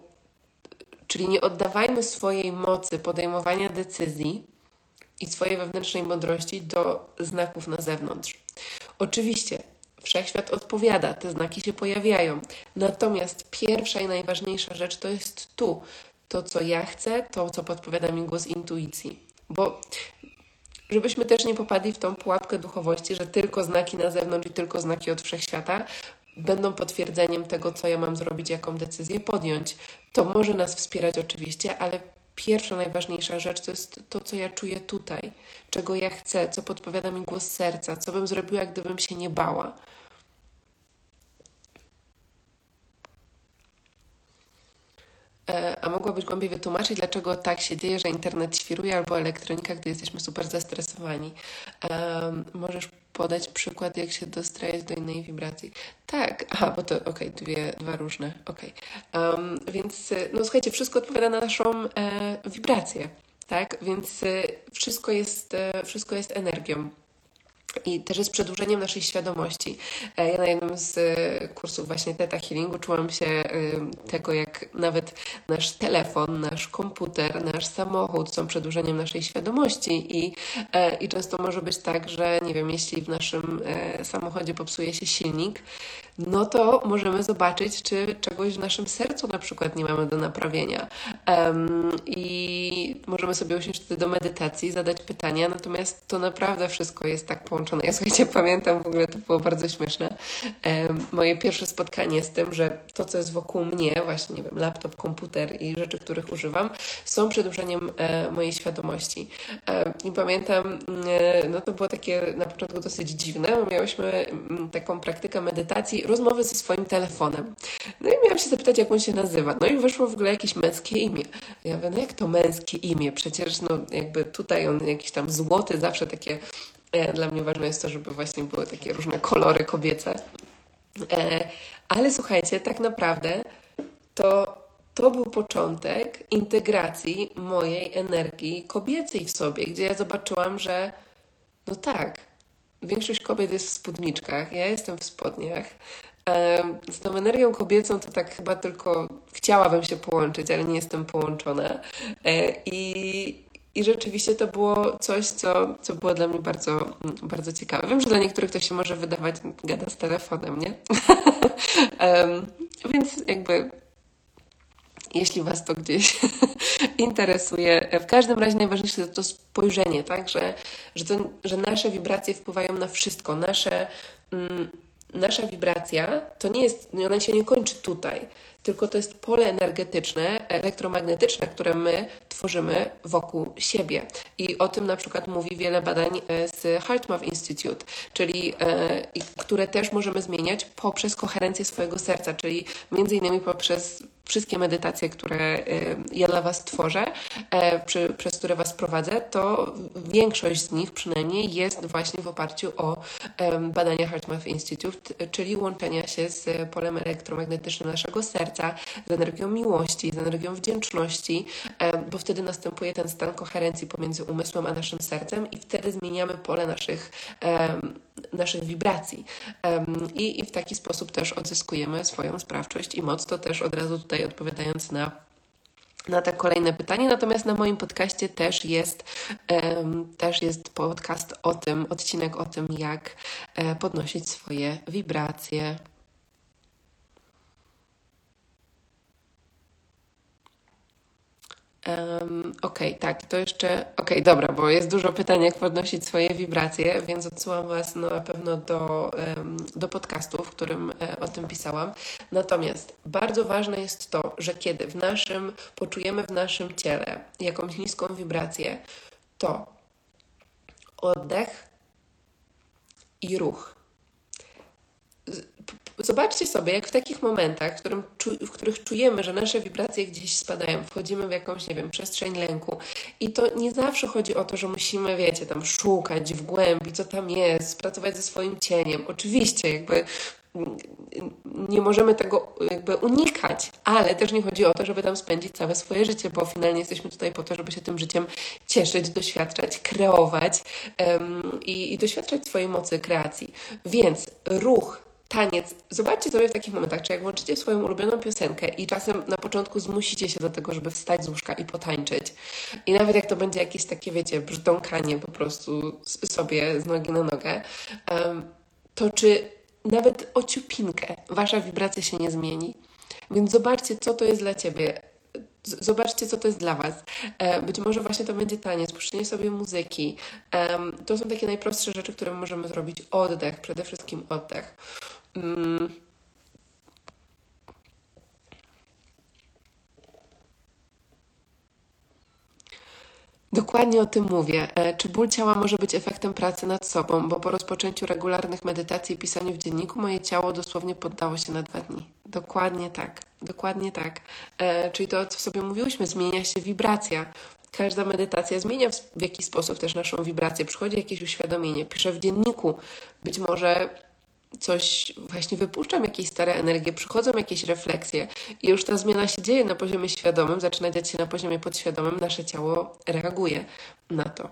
Czyli nie oddawajmy swojej mocy podejmowania decyzji i swojej wewnętrznej mądrości do znaków na zewnątrz. Oczywiście wszechświat odpowiada, te znaki się pojawiają. Natomiast pierwsza i najważniejsza rzecz to jest tu. To, co ja chcę, to, co podpowiada mi głos intuicji. Bo żebyśmy też nie popadli w tą pułapkę duchowości, że tylko znaki na zewnątrz i tylko znaki od wszechświata będą potwierdzeniem tego, co ja mam zrobić, jaką decyzję podjąć. To może nas wspierać oczywiście, ale pierwsza, najważniejsza rzecz to jest to, co ja czuję tutaj, czego ja chcę, co podpowiada mi głos serca, co bym zrobiła, gdybym się nie bała. A mogłabyś głębiej wytłumaczyć, dlaczego tak się dzieje, że internet świruje albo elektronika, gdy jesteśmy super zestresowani? Um, możesz podać przykład, jak się dostrajać do innej wibracji. Tak, aha, bo to okej, okay, dwie, dwa różne, okej. Okay. Um, więc, no słuchajcie, wszystko odpowiada na naszą e, wibrację, tak? Więc e, wszystko jest, e, wszystko jest energią. I też jest przedłużeniem naszej świadomości. E, ja na jednym z e, kursów właśnie Theta Healingu czułam się e, tego, jak nawet nasz telefon, nasz komputer, nasz samochód są przedłużeniem naszej świadomości i, i często może być tak, że nie wiem, jeśli w naszym samochodzie popsuje się silnik, no to możemy zobaczyć, czy czegoś w naszym sercu na przykład nie mamy do naprawienia. Um, I możemy sobie usiąść wtedy do medytacji, zadać pytania, natomiast to naprawdę wszystko jest tak połączone. Ja słuchajcie, pamiętam w ogóle, to było bardzo śmieszne, um, moje pierwsze spotkanie z tym, że to, co jest wokół mnie, właśnie, nie wiem, laptop, komputer i rzeczy, których używam, są przedłużeniem e, mojej świadomości. E, I pamiętam, e, no to było takie na początku dosyć dziwne, bo miałyśmy m, taką praktykę medytacji, rozmowy ze swoim telefonem. No i miałam się zapytać, jak on się nazywa. No i wyszło w ogóle jakieś męskie imię. Ja mówię, no jak to męskie imię? Przecież no jakby tutaj on jakiś tam złoty, zawsze takie e, dla mnie ważne jest to, żeby właśnie były takie różne kolory kobiece. E, ale słuchajcie, tak naprawdę to to był początek integracji mojej energii kobiecej w sobie, gdzie ja zobaczyłam, że no tak, Większość kobiet jest w spódniczkach, ja jestem w spodniach. Z tą energią kobiecą to tak chyba tylko chciałabym się połączyć, ale nie jestem połączona. E, I, i rzeczywiście to było coś, co, co było dla mnie bardzo, bardzo ciekawe. Wiem, że dla niektórych to się może wydawać, gada z telefonem, nie? um, więc jakby jeśli Was to gdzieś interesuje. W każdym razie najważniejsze jest to spojrzenie, tak? że, że, to, że nasze wibracje wpływają na wszystko. Nasze, mm, nasza wibracja to nie jest, ona się nie kończy tutaj, tylko to jest pole energetyczne, elektromagnetyczne, które my tworzymy wokół siebie. I o tym na przykład mówi wiele badań e, z HeartMath Institute, czyli e, które też możemy zmieniać poprzez koherencję swojego serca, czyli między innymi poprzez wszystkie medytacje, które y, ja dla Was tworzę, e, przez które Was prowadzę, to większość z nich przynajmniej jest właśnie w oparciu o badania HeartMath Institute, czyli łączenia się z polem elektromagnetycznym naszego serca, z energią miłości, z energią wdzięczności, bo wtedy następuje ten stan koherencji pomiędzy umysłem a naszym sercem i wtedy zmieniamy pole naszych, naszych wibracji. I, w taki sposób też odzyskujemy swoją sprawczość i moc. To też od razu tutaj tutaj odpowiadając na na te kolejne pytanie. Natomiast na moim podcaście też jest, um, też jest podcast o tym, odcinek o tym, jak e, podnosić swoje wibracje. Um, Okej, okay, tak, to jeszcze. Okej, okay, dobra, bo jest dużo pytań, jak podnosić swoje wibracje, więc odsyłam Was na pewno do, do podcastu, w którym e, o tym pisałam. Natomiast bardzo ważne jest to, że kiedy w naszym, poczujemy w naszym ciele jakąś niską wibrację, to oddech i ruch Zobaczcie sobie, jak w takich momentach, w, którym, w których czujemy, że nasze wibracje gdzieś spadają, wchodzimy w jakąś, nie wiem, przestrzeń lęku. I to nie zawsze chodzi o to, że musimy, wiecie, tam szukać w głębi, co tam jest, pracować ze swoim cieniem. Oczywiście, jakby nie możemy tego jakby unikać, ale też nie chodzi o to, żeby tam spędzić całe swoje życie, bo finalnie jesteśmy tutaj po to, żeby się tym życiem cieszyć, doświadczać, kreować um, i, i doświadczać swojej mocy kreacji. Więc ruch taniec. Zobaczcie sobie w takich momentach, czy jak włączycie swoją ulubioną piosenkę i czasem na początku zmusicie się do tego, żeby wstać z łóżka i potańczyć. I nawet jak to będzie jakieś takie, wiecie, brzdąkanie po prostu sobie z nogi na nogę, to czy nawet o ciupinkę wasza wibracja się nie zmieni. Więc zobaczcie, co to jest dla ciebie. Zobaczcie, co to jest dla Was. E, być może właśnie to będzie taniec, puszczenie sobie muzyki. To są takie najprostsze rzeczy, które możemy zrobić. Oddech, przede wszystkim oddech. Mm. Dokładnie o tym mówię. E, czy ból ciała może być efektem pracy nad sobą? Bo po rozpoczęciu regularnych medytacji i pisaniu w dzienniku moje ciało dosłownie poddało się na dwa dni. Dokładnie tak. Dokładnie tak. E, czyli to, co sobie mówiłyśmy, zmienia się wibracja. Każda medytacja zmienia w, jakiś sposób też naszą wibrację. Przychodzi jakieś uświadomienie. Piszę w dzienniku. Być może coś właśnie wypuszczam, jakieś stare energie, przychodzą jakieś refleksje i już ta zmiana się dzieje na poziomie świadomym, zaczyna dziać się na poziomie podświadomym, nasze ciało reaguje na to.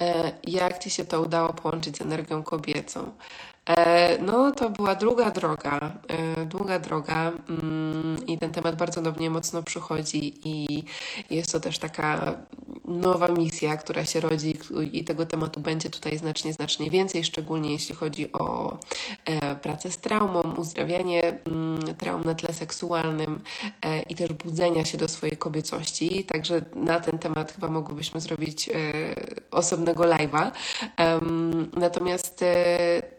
E, jak Ci się to udało połączyć z energią kobiecą? E, no, to była długa droga, e, długa droga mm, i ten temat bardzo do mnie mocno przychodzi i jest to też taka nowa misja, która się rodzi i tego tematu będzie tutaj znacznie, znacznie więcej, szczególnie jeśli chodzi o e, pracę z traumą, uzdrawianie mm, traum na tle seksualnym i też budzenia się do swojej kobiecości. Także na ten temat chyba mogłybyśmy zrobić osobnego live'a. Natomiast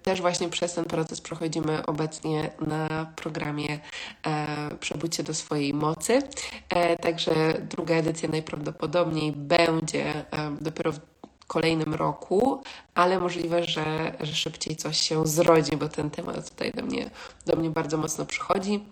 też właśnie właśnie przez ten proces przechodzimy obecnie na programie e, Przebudźcie do swojej mocy. E, także druga edycja najprawdopodobniej będzie e, dopiero w kolejnym roku, ale możliwe, że, że szybciej coś się zrodzi, bo ten temat tutaj do mnie, do mnie bardzo mocno przychodzi.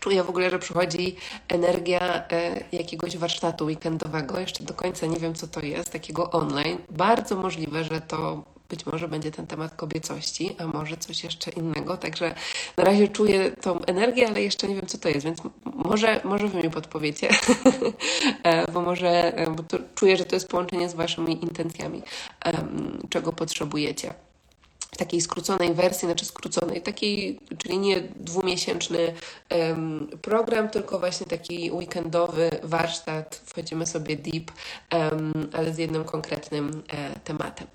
Czuję w ogóle, że przychodzi energia e, jakiegoś warsztatu weekendowego. Jeszcze do końca nie wiem, co to jest, takiego online. Bardzo możliwe, że to być może będzie ten temat kobiecości, a może coś jeszcze innego. Także na razie czuję tą energię, ale jeszcze nie wiem, co to jest, więc może, może wy mi podpowiecie, e, bo może e, bo czuję, że to jest połączenie z waszymi intencjami, czego potrzebujecie w takiej skróconej wersji, znaczy skróconej, takiej, czyli nie dwumiesięczny um, program, tylko właśnie taki weekendowy warsztat. Wchodzimy sobie deep, um, ale z jednym konkretnym e, tematem.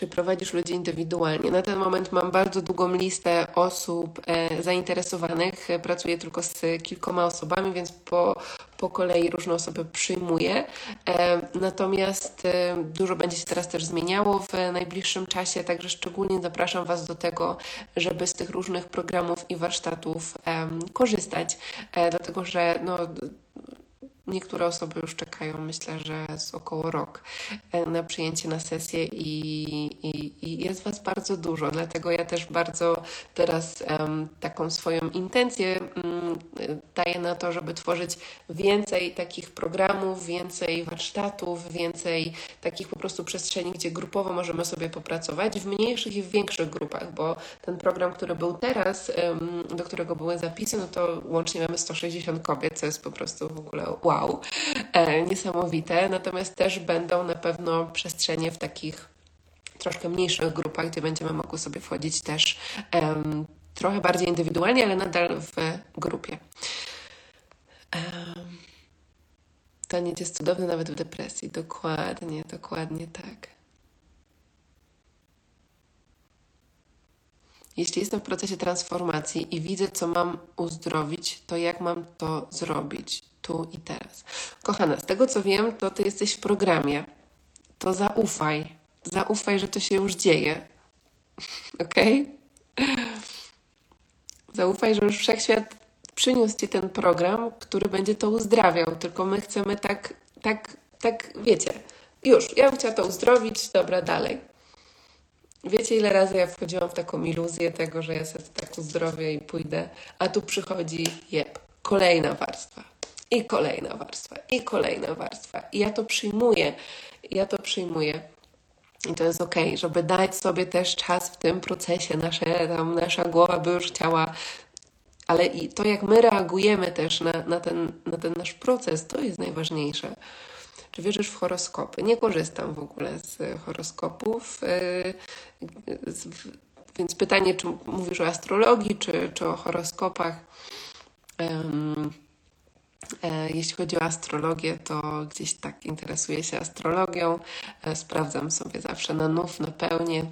Czy prowadzisz ludzi indywidualnie. Na ten moment mam bardzo długą listę osób e, zainteresowanych. Pracuję tylko z kilkoma osobami, więc po, po kolei różne osoby przyjmuję. E, natomiast e, dużo będzie się teraz też zmieniało w najbliższym czasie, także szczególnie zapraszam Was do tego, żeby z tych różnych programów i warsztatów korzystać, dlatego że no, Niektóre osoby już czekają, myślę, że z około rok e, na przyjęcie na sesję i, i, i jest Was bardzo dużo, dlatego ja też bardzo teraz um, taką swoją intencję um, daję na to, żeby tworzyć więcej takich programów, więcej warsztatów, więcej takich po prostu przestrzeni, gdzie grupowo możemy sobie popracować w mniejszych i w większych grupach, bo ten program, który był teraz, um, do którego były zapisy, no to łącznie mamy 160 kobiet, co jest po prostu w ogóle wow wow, e, niesamowite. Natomiast też będą na pewno przestrzenie w takich troszkę mniejszych grupach, gdzie będziemy mogły sobie wchodzić też trochę bardziej indywidualnie, ale nadal w grupie. Um, taniec jest cudowny nawet w depresji. Dokładnie, dokładnie tak. Jeśli jestem w procesie transformacji i widzę, co mam uzdrowić, to jak mam to zrobić? Tu i teraz. Kochana, z tego co wiem, to ty jesteś w programie. To zaufaj. Zaufaj, że to się już dzieje. ok? Zaufaj, że już wszechświat przyniósł ci ten program, który będzie to uzdrawiał. Tylko my chcemy tak, tak, tak, wiecie. Już, ja bym chciała to uzdrowić, dobra, dalej. Wiecie, ile razy ja wchodziłam w taką iluzję tego, że ja sobie tak uzdrowię i pójdę, a tu przychodzi, jeb, kolejna warstwa i kolejna warstwa, i kolejna warstwa. I ja to przyjmuję, ja to przyjmuję. I to jest ok, żeby dać sobie też czas w tym procesie. Nasze, tam, nasza głowa by już chciała ale i to, jak my reagujemy też na, na, ten, na ten nasz proces, to jest najważniejsze. Czy wierzysz w horoskopy? Nie korzystam w ogóle z horoskopów. Yy, więc pytanie, czy mówisz o astrologii, czy, czy o horoskopach? E, jeśli chodzi o astrologię, to gdzieś tak interesuję się astrologią. E, sprawdzam sobie zawsze na nów, na pełnię.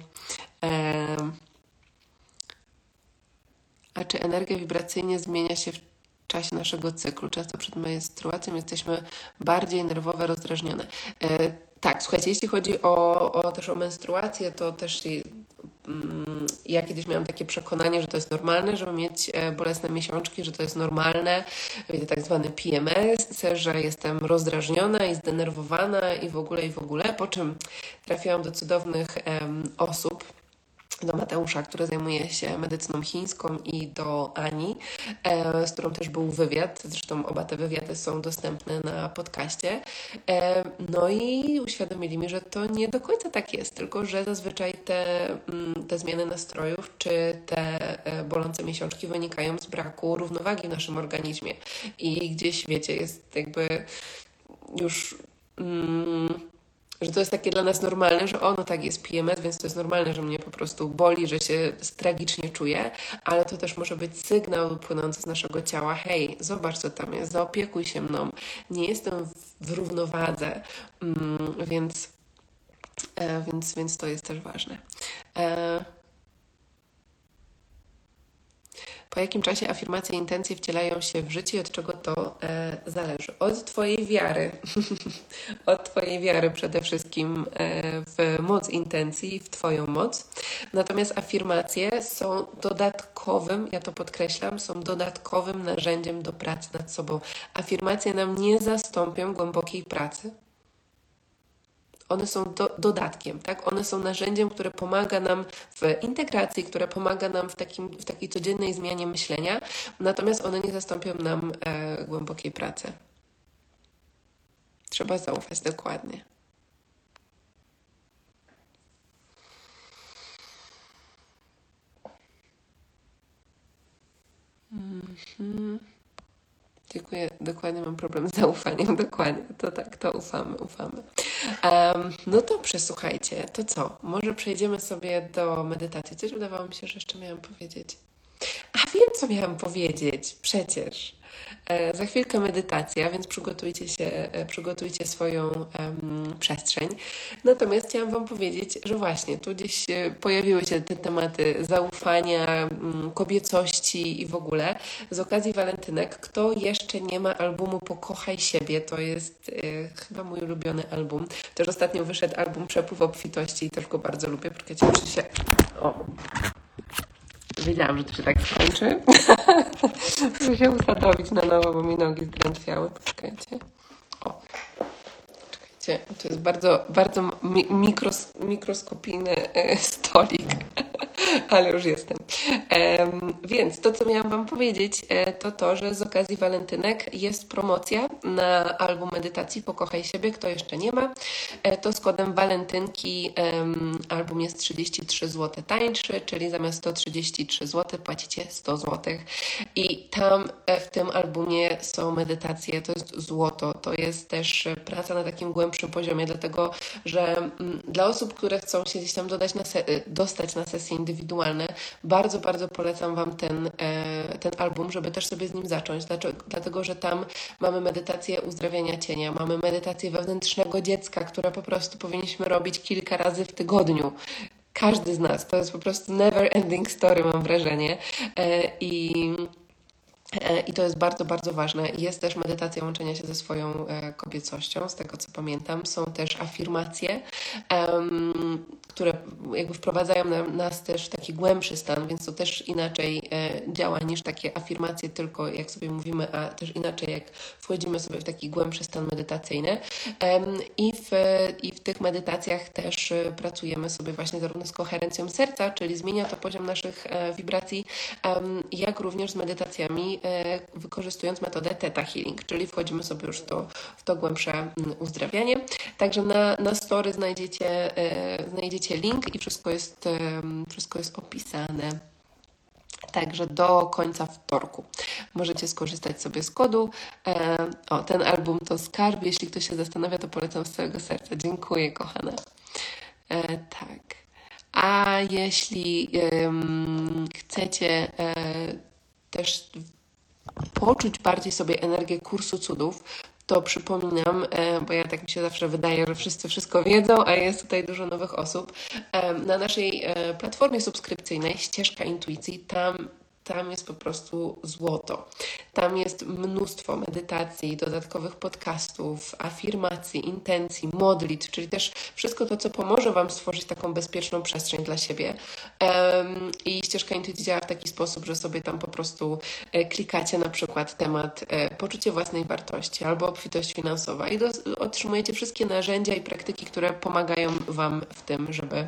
A czy energia wibracyjnie zmienia się w czasie naszego cyklu? Często przed menstruacją jesteśmy bardziej nerwowe, rozdrażnione. E, tak, słuchajcie, jeśli chodzi o, o też o menstruację, to też Mm, ja kiedyś miałam takie przekonanie, że to jest normalne, żeby mieć e, bolesne miesiączki, że to jest normalne, tak zwany PMS, że jestem rozdrażniona i zdenerwowana i w ogóle, i w ogóle. Po czym trafiłam do cudownych osób, do Mateusza, który zajmuje się medycyną chińską i do Ani, e, z którą też był wywiad. Zresztą oba te wywiady są dostępne na podcaście. E, no i uświadomili mi, że to nie do końca tak jest, tylko że zazwyczaj te, mm, te zmiany nastrojów czy te e, bolące miesiączki wynikają z braku równowagi w naszym organizmie. I gdzieś, wiecie, jest jakby już. Mm, że to jest takie dla nas normalne, że ono tak jest PMS, więc to jest normalne, że mnie po prostu boli, że się tragicznie czuję, ale to też może być sygnał płynący z naszego ciała, hej, zobacz co tam jest, zaopiekuj się mną, nie jestem w równowadze, mm, więc, e, więc, więc to jest też ważne. E, po jakim czasie afirmacje i intencje wcielają się w życie i od czego to e, zależy? Od Twojej wiary. od Twojej wiary przede wszystkim e, w moc intencji, w Twoją moc. Natomiast afirmacje są dodatkowym, ja to podkreślam, są dodatkowym narzędziem do pracy nad sobą. Afirmacje nam nie zastąpią głębokiej pracy one są do, dodatkiem, tak? One są narzędziem, które pomaga nam w integracji, które pomaga nam w, takim, w takiej codziennej zmianie myślenia, natomiast one nie zastąpią nam e, głębokiej pracy. Trzeba zaufać dokładnie. Mm-hmm. Dziękuję. Dokładnie mam problem z zaufaniem. Dokładnie. To tak, to ufamy, ufamy. Um, no dobrze, słuchajcie. To co? Może przejdziemy sobie do medytacji. Coś wydawało mi się, że jeszcze miałam powiedzieć. A wiem, co miałam powiedzieć. Przecież. E, za chwilkę medytacja, więc przygotujcie się, e, przygotujcie swoją um, przestrzeń. Natomiast chciałam Wam powiedzieć, że właśnie tu gdzieś pojawiły się te tematy zaufania, um, kobiecości i w ogóle. Z okazji walentynek, kto jeszcze nie ma albumu Pokochaj siebie, to jest e, chyba mój ulubiony album. Też ostatnio wyszedł album Przepływ obfitości i też go bardzo lubię, porque się... O, Wiedziałam, że to się tak skończy. Muszę się usadowić na nowo, bo mi nogi zdrętwiały. Poczekajcie. O. Czekajcie, to jest bardzo, bardzo mikros, mikroskopijny e, stolik. ale już jestem. Więc to, co miałam Wam powiedzieć, e, to to, że z okazji walentynek jest promocja na album medytacji Pokochaj siebie, kto jeszcze nie ma. E, to z kodem walentynki um, album jest 33 zł tańszy, czyli zamiast 133 zł płacicie 100 zł. I tam e, w tym albumie są medytacje, to jest złoto, to jest też praca na takim głębszym poziomie, dlatego że mm, dla osób, które chcą się gdzieś tam dodać na dostać na sesję indywidualną, Bardzo, bardzo polecam Wam ten, e, ten album, żeby też sobie z nim zacząć. Dlatego, że tam mamy medytację uzdrawiania cienia, mamy medytację wewnętrznego dziecka, które po prostu powinniśmy robić kilka razy w tygodniu. Każdy z nas. To jest po prostu never ending story, mam wrażenie. E, I I to jest bardzo, bardzo ważne. Jest też medytacja łączenia się ze swoją e, kobiecością, z tego co pamiętam. Są też afirmacje, um, które jakby wprowadzają nas też w taki głębszy stan, więc to też inaczej e, działa niż takie afirmacje, tylko jak sobie mówimy, a też inaczej jak wchodzimy sobie w taki głębszy stan medytacyjny. Um, i, w, I w tych medytacjach też pracujemy sobie właśnie zarówno z koherencją serca, czyli zmienia to poziom naszych wibracji, um, jak również z medytacjami E, wykorzystując metodę Theta Healing, czyli wchodzimy sobie już to, w to głębsze mm, uzdrawianie. Także na, na story znajdziecie, e, znajdziecie link i wszystko jest, wszystko jest opisane. Także do końca wtorku możecie skorzystać sobie z kodu. E, o, ten album to skarb. Jeśli ktoś się zastanawia, to polecam z całego serca. Dziękuję, kochana. E, tak. A jeśli chcecie e, też poczuć bardziej sobie energię kursu cudów, to przypominam, e, bo ja tak mi się zawsze wydaje, że wszyscy wszystko wiedzą, a jest tutaj dużo nowych osób. E, na naszej e, platformie subskrypcyjnej Ścieżka Intuicji, tam tam jest po prostu złoto. Tam jest mnóstwo medytacji, dodatkowych podcastów, afirmacji, intencji, modlitw, czyli też wszystko to, co pomoże Wam stworzyć taką bezpieczną przestrzeń dla siebie. I ścieżka intuicji działa w taki sposób, że sobie tam po prostu e, klikacie na przykład temat e, poczucie własnej wartości albo obfitość finansowa i otrzymujecie wszystkie narzędzia i praktyki, które pomagają Wam w tym, żeby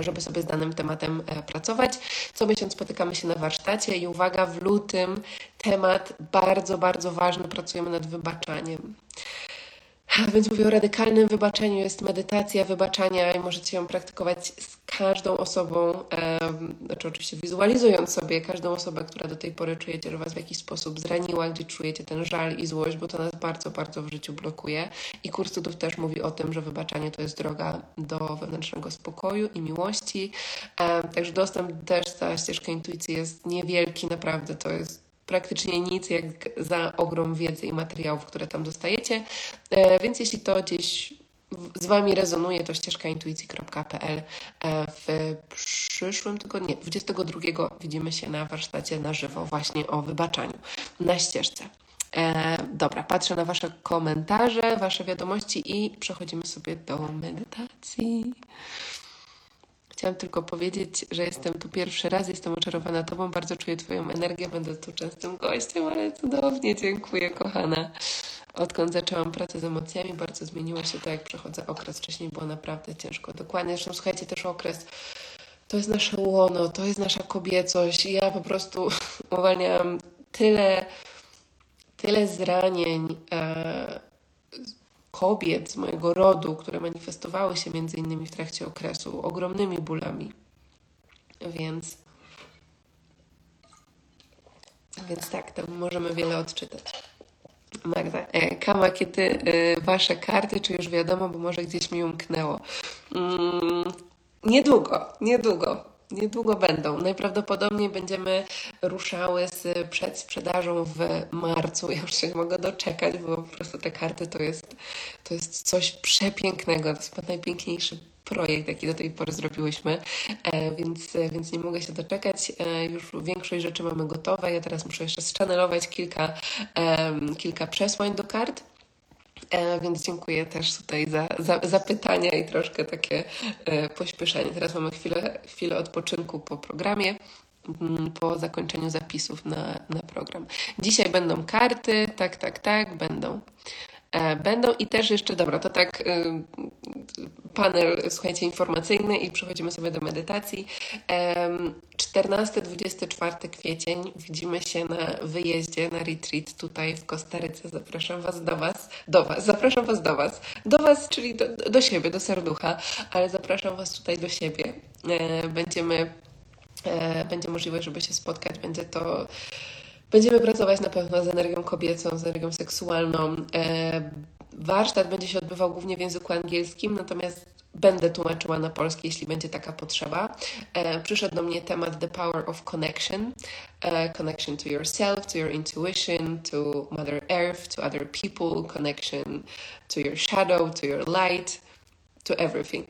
żeby sobie z danym tematem e, pracować. Co miesiąc spotykamy się na warsztacie i uwaga, w lutym temat bardzo, bardzo ważny, pracujemy nad wybaczaniem. Więc mówię o radykalnym wybaczeniu. Jest medytacja wybaczania i możecie ją praktykować z każdą osobą, znaczy oczywiście wizualizując sobie każdą osobę, która do tej pory czujecie, że Was w jakiś sposób zraniła, gdzie czujecie ten żal i złość, bo to nas bardzo, bardzo w życiu blokuje. I kurs cudów też mówi o tym, że wybaczanie to jest droga do wewnętrznego spokoju i miłości. Także dostęp też za ścieżkę intuicji jest niewielki, naprawdę to jest praktycznie nic jak za ogrom wiedzy i materiałów, które tam dostajecie. E, więc jeśli to gdzieś z Wami rezonuje, to ścieżka intuicji.pl e, w przyszłym tygodniu, nie, 22 widzimy się na warsztacie na żywo właśnie o wybaczaniu na ścieżce. E, dobra, patrzę na Wasze komentarze, Wasze wiadomości i przechodzimy sobie do medytacji. Chciałam tylko powiedzieć, że jestem tu pierwszy raz, jestem oczarowana Tobą, bardzo czuję Twoją energię, będę tu częstym gościem, ale cudownie, dziękuję, kochana. Odkąd zaczęłam pracę z emocjami, bardzo zmieniło się to, jak przechodzę okres. Wcześniej było naprawdę ciężko. Dokładnie, zresztą słuchajcie, też okres to jest nasze łono, to jest nasza kobiecość. Ja po prostu uwalniałam tyle, tyle zranień, e, kobiet z mojego rodu, które manifestowały się między innymi w trakcie okresu ogromnymi bólami. Więc, więc tak, tam możemy wiele odczytać. Magda, e, Kama, kiedy e, wasze karty, czy już wiadomo, bo może gdzieś mi umknęło? Mm, niedługo, niedługo. Niedługo będą. Najprawdopodobniej będziemy ruszały z przedsprzedażą w marcu. Ja już się nie mogę doczekać, bo po prostu te karty to jest, to jest coś przepięknego. To jest chyba najpiękniejszy projekt, jaki do tej pory zrobiłyśmy, e, więc, więc nie mogę się doczekać. E, już większość rzeczy mamy gotowe. Ja teraz muszę jeszcze schannelować kilka, kilka przesłań do kart. E, więc dziękuję też tutaj za, za, za pytania i troszkę takie e, pośpieszenie. Teraz mamy chwilę, chwilę odpoczynku po programie mm, po zakończeniu zapisów na, na program. Dzisiaj będą karty, tak, tak, tak, będą. E, będą i też jeszcze, dobra, to tak y, panel, słuchajcie, informacyjny i przechodzimy sobie do medytacji. 14-24 kwiecień widzimy się na wyjeździe, na retreat tutaj w Kostaryce. Zapraszam Was do Was, do Was, zapraszam Was do Was, do Was, czyli do, do siebie, do serducha, ale zapraszam Was tutaj do siebie. E, będziemy, e, będzie możliwość, żeby się spotkać, będzie to Będziemy pracować na pewno z energią kobiecą, z energią seksualną. E, warsztat będzie się odbywał głównie w języku angielskim, natomiast będę tłumaczyła na polski, jeśli będzie taka potrzeba. E, przyszedł do mnie temat The Power of Connection. E, connection to yourself, to your intuition, to Mother Earth, to other people, connection to your shadow, to your light, to everything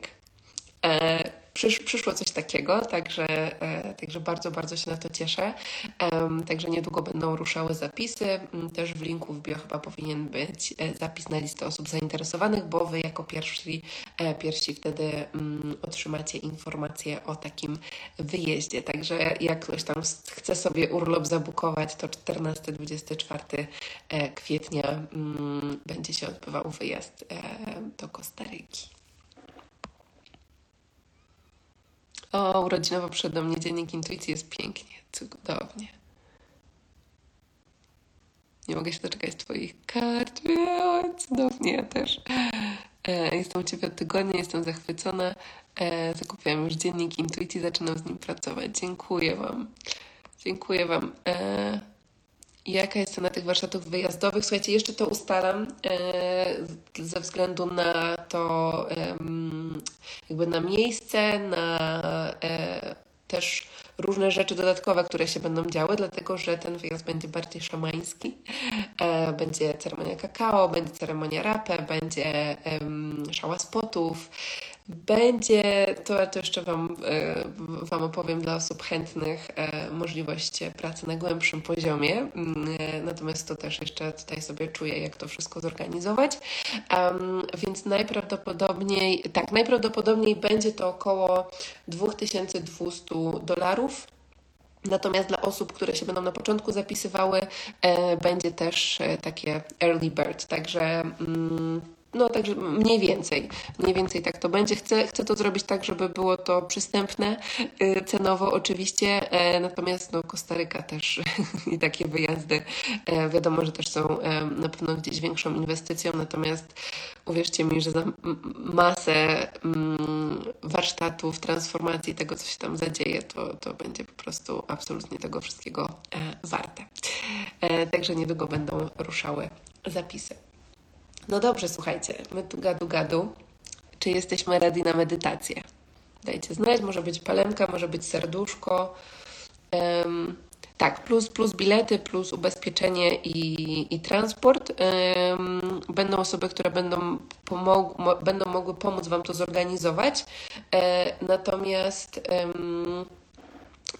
przysz, przyszło coś takiego, także, e, także bardzo, bardzo się na to cieszę. Także niedługo będą ruszały zapisy. Mm, też w linku w bio chyba powinien być e, zapis na listę osób zainteresowanych, bo Wy jako pierwsi, e, pierwsi wtedy mm, otrzymacie informacje o takim wyjeździe. Także jak ktoś tam chce sobie urlop zabukować, to 14-24 kwietnia mm, będzie się odbywał wyjazd do Kostaryki. O, urodzinowo przede mnie dziennik intuicji jest pięknie, cudownie. Nie mogę się doczekać Twoich kart. Cudownie, ja też. E, jestem u Ciebie od tygodnia, jestem zachwycona. E, zakupiłam już dziennik intuicji, zaczynam z nim pracować. Dziękuję Wam. Dziękuję Wam. E, jaka jest cena tych warsztatów wyjazdowych? Słuchajcie, jeszcze to ustalam e, ze względu na to, jakby na miejsce, na e, też różne rzeczy dodatkowe, które się będą działy, dlatego że ten wyjazd będzie bardziej szamański. E, będzie ceremonia kakao, będzie ceremonia rapę, będzie szała spotów, będzie, to, to jeszcze Wam, e, wam opowiem dla osób chętnych, e, możliwość pracy na głębszym poziomie. Mm, natomiast to też jeszcze tutaj sobie czuję, jak to wszystko zorganizować. Więc najprawdopodobniej, tak, najprawdopodobniej będzie to około 2200 dolarów. Natomiast dla osób, które się będą na początku zapisywały, e, będzie też e, takie early bird, także. Mm, no, także mniej więcej, mniej więcej tak to będzie. Chcę, chcę to zrobić tak, żeby było to przystępne y, cenowo oczywiście, e, natomiast no, Kostaryka też i takie wyjazdy e, wiadomo, że też są e, na pewno gdzieś większą inwestycją, natomiast uwierzcie mi, że za masę mm, warsztatów, transformacji, tego co się tam zadzieje, to, to będzie po prostu absolutnie tego wszystkiego warte. Także niedługo będą ruszały zapisy. No dobrze, słuchajcie, my tu gadu gadu. Czy jesteśmy ready na medytację? Dajcie znać, może być palemka, może być serduszko. Um, tak, plus, plus bilety, plus ubezpieczenie i, i transport. Um, będą osoby, które będą, pomog- będą mogły pomóc Wam to zorganizować. E, natomiast um,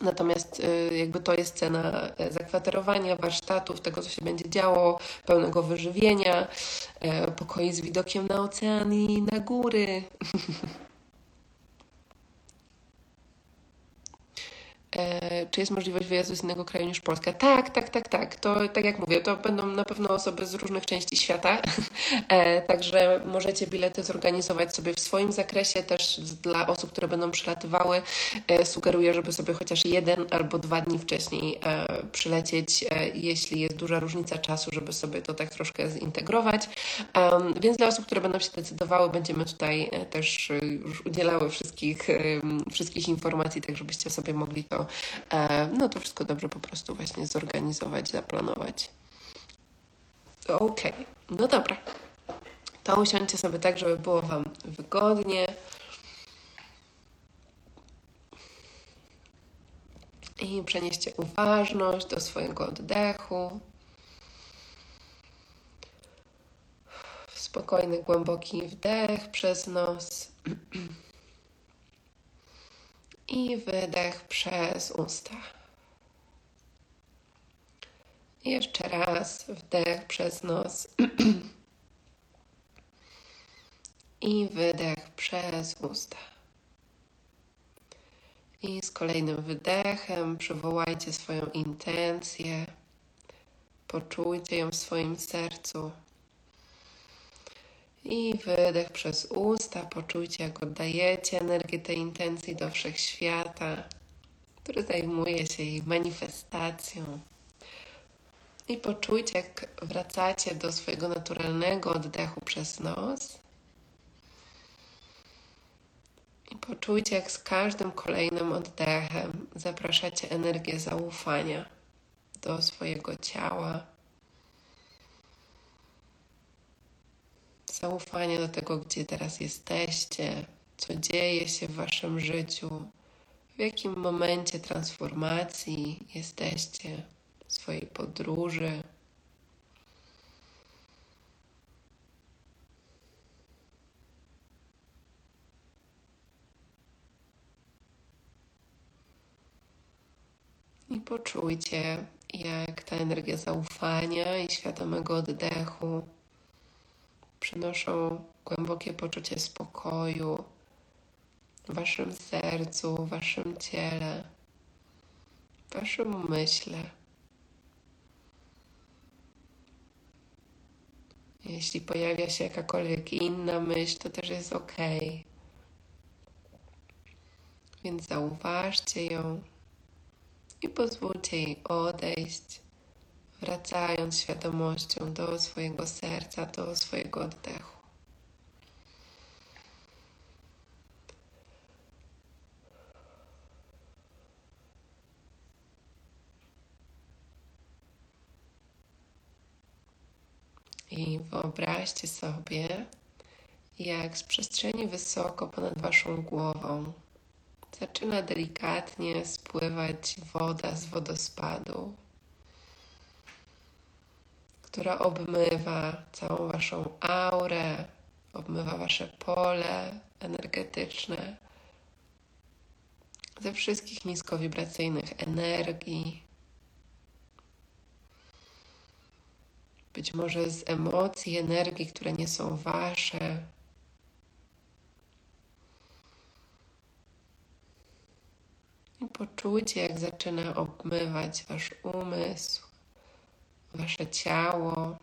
Natomiast y, jakby to jest cena e, zakwaterowania, warsztatów, tego co się będzie działo, pełnego wyżywienia, e, pokoi z widokiem na ocean i na góry. czy jest możliwość wyjazdu z innego kraju niż Polska? Tak, tak, tak, tak. To tak jak mówię, to będą na pewno osoby z różnych części świata, e, także możecie bilety zorganizować sobie w swoim zakresie. Też dla osób, które będą przylatywały, e, sugeruję, żeby sobie chociaż jeden albo dwa dni wcześniej przylecieć, jeśli jest duża różnica czasu, żeby sobie to tak troszkę zintegrować. Więc dla osób, które będą się decydowały, będziemy tutaj też już udzielały wszystkich, wszystkich informacji, tak żebyście sobie mogli to E, no to wszystko dobrze po prostu właśnie zorganizować, zaplanować. Okej, okay. no dobra. To usiądźcie sobie tak, żeby było Wam wygodnie. I przenieście uważność do swojego oddechu. Spokojny, głęboki wdech przez nos. i wydech przez usta. Jeszcze raz wdech przez nos i wydech przez usta. I z kolejnym wydechem przywołajcie swoją intencję, poczujcie ją w swoim sercu. I wydech przez usta. Poczujcie, jak oddajecie energię tej intencji do wszechświata, który zajmuje się jej manifestacją. I poczujcie, jak wracacie do swojego naturalnego oddechu przez nos. I poczujcie, jak z każdym kolejnym oddechem zapraszacie energię zaufania do swojego ciała zaufanie do tego, gdzie teraz jesteście, co dzieje się w Waszym życiu, w jakim momencie transformacji jesteście, w swojej podróży. I poczujcie, jak ta energia zaufania i świadomego oddechu przynoszą głębokie poczucie spokoju w Waszym sercu, w Waszym ciele, w Waszym umyśle. Jeśli pojawia się jakakolwiek inna myśl, to też jest ok. Więc zauważcie ją i pozwólcie jej odejść wracając świadomością do swojego serca, do swojego oddechu. I wyobraźcie sobie, jak z przestrzeni wysoko ponad Waszą głową zaczyna delikatnie spływać woda z wodospadu która obmywa całą Waszą aurę, obmywa Wasze pole energetyczne ze wszystkich niskowibracyjnych energii. Być może z emocji, energii, które nie są Wasze. I poczujcie, jak zaczyna obmywać Wasz umysł, Wasze ciało.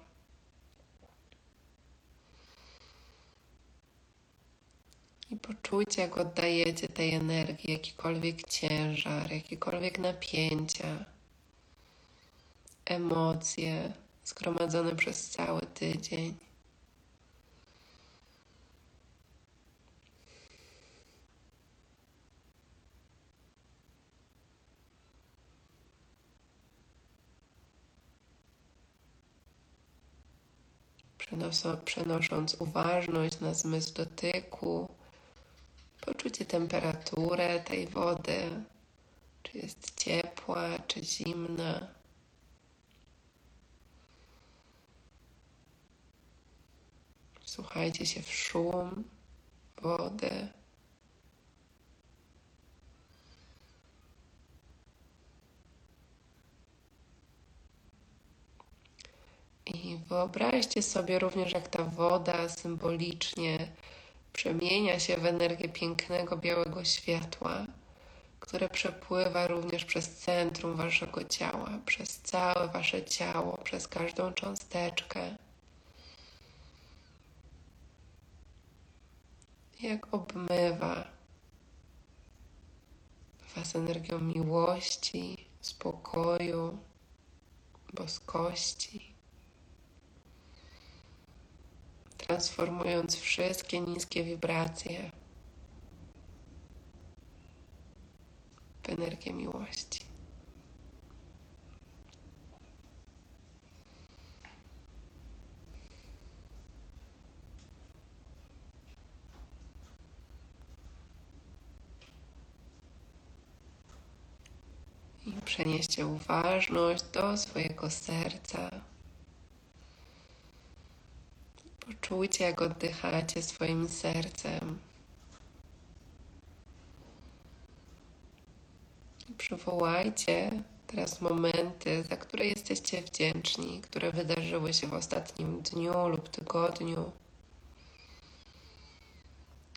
I poczujcie, jak oddajecie tej energii jakikolwiek ciężar, jakiekolwiek napięcia, emocje zgromadzone przez cały tydzień. Przenosząc uważność na zmysł dotyku, poczucie temperaturę tej wody, czy jest ciepła, czy zimna. Słuchajcie się w szum wody. I wyobraźcie sobie również, jak ta woda symbolicznie przemienia się w energię pięknego białego światła, które przepływa również przez centrum waszego ciała, przez całe wasze ciało, przez każdą cząsteczkę. Jak obmywa was energią miłości, spokoju, boskości. Transformując wszystkie niskie wibracje w energię miłości. I przenieście uważność do swojego serca. Poczujcie, jak oddychacie swoim sercem. Przywołajcie teraz momenty, za które jesteście wdzięczni, które wydarzyły się w ostatnim dniu lub tygodniu,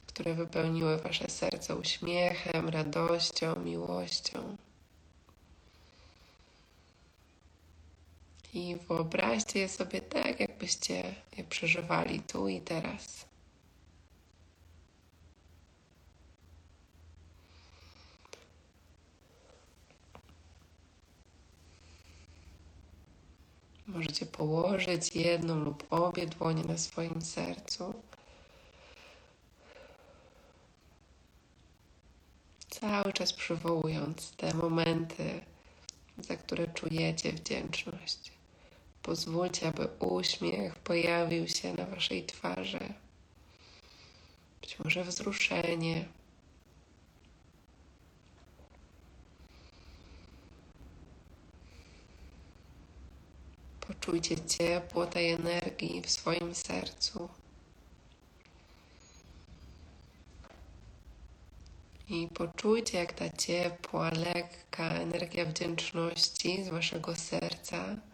które wypełniły Wasze serce uśmiechem, radością, miłością. I wyobraźcie je sobie tak, jakbyście je przeżywali tu i teraz. Możecie położyć jedną lub obie dłonie na swoim sercu. Cały czas przywołując te momenty, za które czujecie wdzięczność. Pozwólcie, aby uśmiech pojawił się na Waszej twarzy. Być może wzruszenie. Poczujcie ciepło tej energii w swoim sercu. I poczujcie, jak ta ciepła, lekka energia wdzięczności z Waszego serca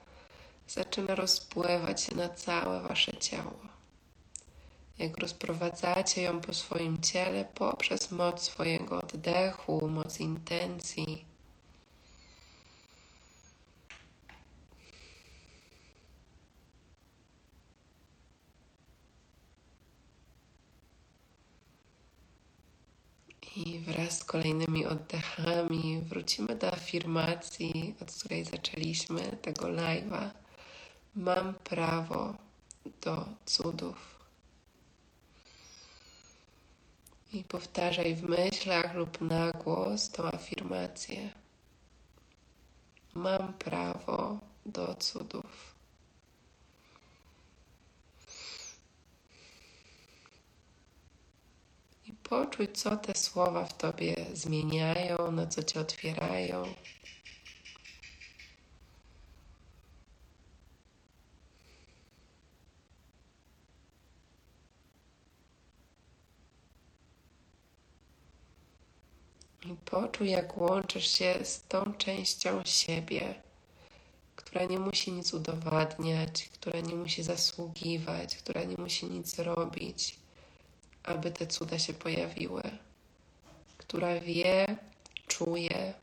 zaczyna rozpływać się na całe Wasze ciało. Jak rozprowadzacie ją po swoim ciele poprzez moc swojego oddechu, moc intencji. I wraz z kolejnymi oddechami wrócimy do afirmacji, od której zaczęliśmy tego live'a mam prawo do cudów. I powtarzaj w myślach lub na głos tą afirmację. Mam prawo do cudów. I poczuj, co te słowa w tobie zmieniają, na co cię otwierają. Poczuj, jak łączysz się z tą częścią siebie, która nie musi nic udowadniać, która nie musi zasługiwać, która nie musi nic robić, aby te cuda się pojawiły, która wie, czuje,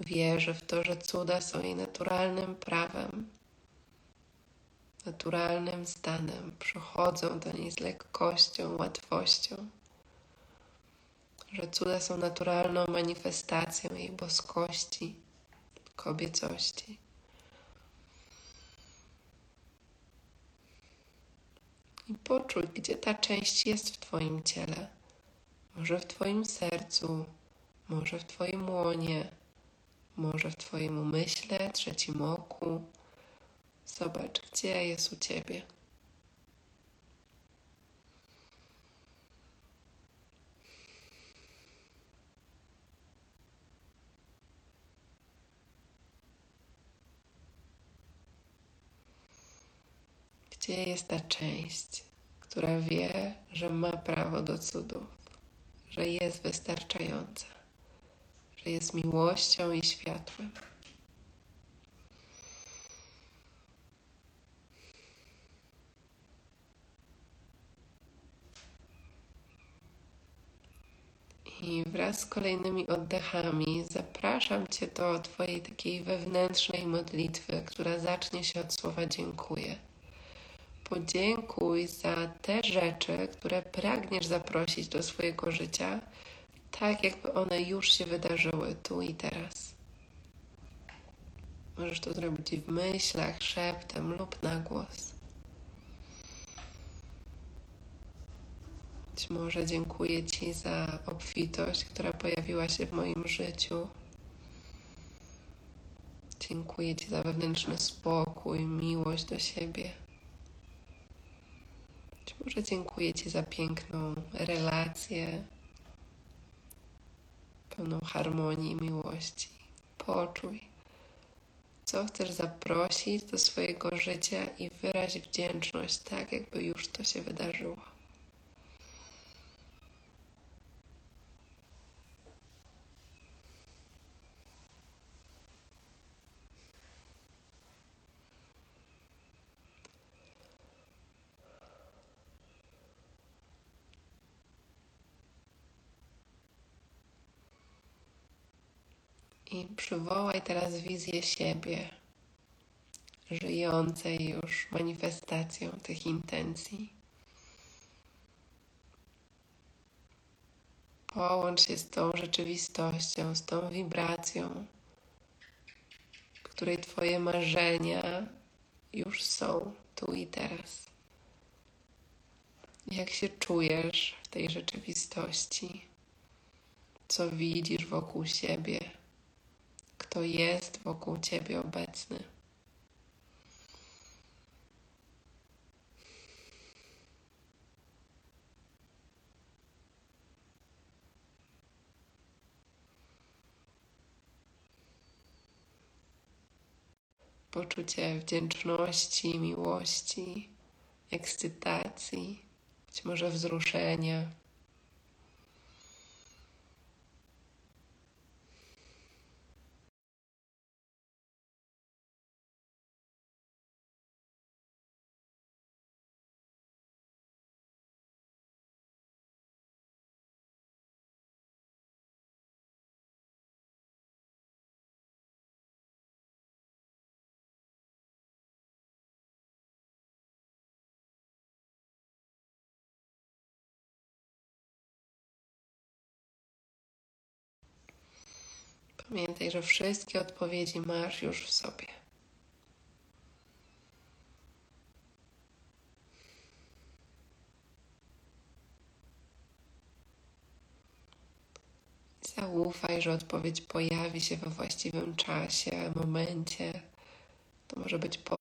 wierzy w to, że cuda są jej naturalnym prawem, naturalnym stanem, przychodzą do niej z lekkością, łatwością że cuda są naturalną manifestacją jej boskości, kobiecości. I poczuj, gdzie ta część jest w Twoim ciele. Może w Twoim sercu, może w Twoim łonie, może w Twoim umyśle, trzecim oku. Zobacz, gdzie jest u Ciebie. Gdzie jest ta część, która wie, że ma prawo do cudów, że jest wystarczająca, że jest miłością i światłem? I wraz z kolejnymi oddechami zapraszam Cię do Twojej takiej wewnętrznej modlitwy, która zacznie się od słowa dziękuję podziękuj za te rzeczy, które pragniesz zaprosić do swojego życia, tak jakby one już się wydarzyły tu i teraz. Możesz to zrobić w myślach, szeptem lub na głos. Być może dziękuję Ci za obfitość, która pojawiła się w moim życiu. Dziękuję Ci za wewnętrzny spokój, miłość do siebie. Może dziękuję Ci za piękną relację, pełną harmonii i miłości. Poczuj, co chcesz zaprosić do swojego życia i wyraź wdzięczność, tak jakby już to się wydarzyło. Przywołaj teraz wizję siebie, żyjącej już manifestacją tych intencji. Połącz się z tą rzeczywistością, z tą wibracją, której Twoje marzenia już są tu i teraz. Jak się czujesz w tej rzeczywistości? Co widzisz wokół siebie? Kto jest wokół Ciebie obecny. Poczucie wdzięczności, miłości, ekscytacji, być może wzruszenia. Pamiętaj, że wszystkie odpowiedzi masz już w sobie. Zaufaj, że odpowiedź pojawi się we właściwym czasie, momencie. To może być po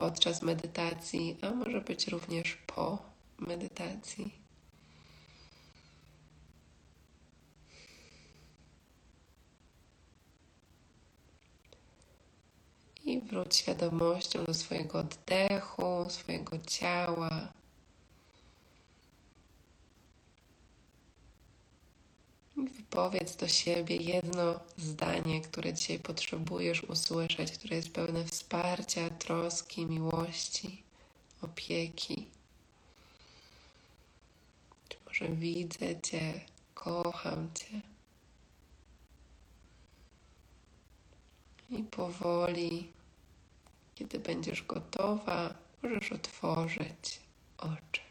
podczas medytacji, a może być również po medytacji. I wróć świadomością do swojego oddechu, swojego ciała. Wypowiedz do siebie jedno zdanie, które dzisiaj potrzebujesz usłyszeć, które jest pełne wsparcia, troski, miłości, opieki. Czy może widzę Cię, kocham Cię. I powoli, kiedy będziesz gotowa, możesz otworzyć oczy.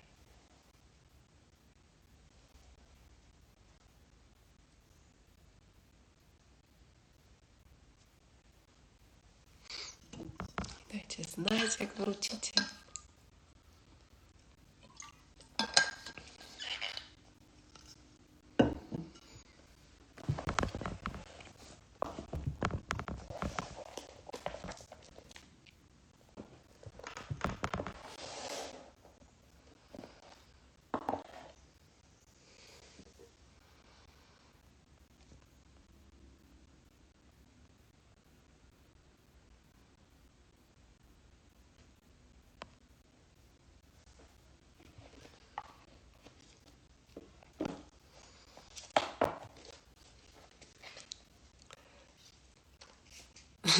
Dajcie znać, jak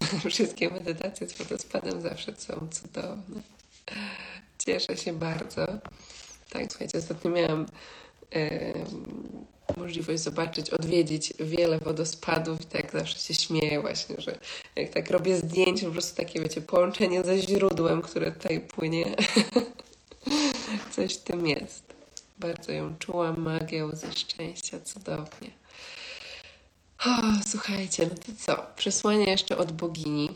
Wszystkie medytacje z wodospadem zawsze są cudowne. Cieszę się bardzo. Tak, słuchajcie, ostatnio miałam e, możliwość zobaczyć, odwiedzić wiele wodospadów i tak zawsze się śmieję właśnie, że jak tak robię zdjęcie, po prostu takie, wiecie, połączenie ze źródłem, które tutaj płynie. Coś w tym jest. Bardzo ją czułam, magię ze szczęścia, cudownie. O, słuchajcie, no to co? Przesłanie jeszcze od bogini.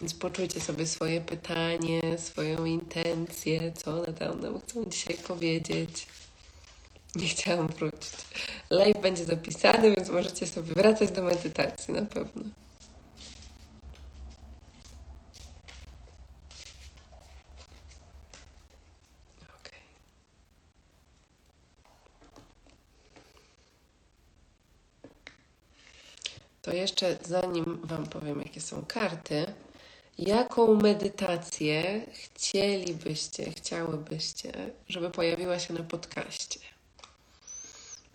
Więc poczujcie sobie swoje pytanie, swoją intencję, co one tam nam chcą dzisiaj powiedzieć. Nie chciałam wrócić. Live będzie zapisany, więc możecie sobie wracać do medytacji na pewno. To jeszcze zanim Wam powiem, jakie są karty, jaką medytację chcielibyście, chciałybyście, żeby pojawiła się na podcaście?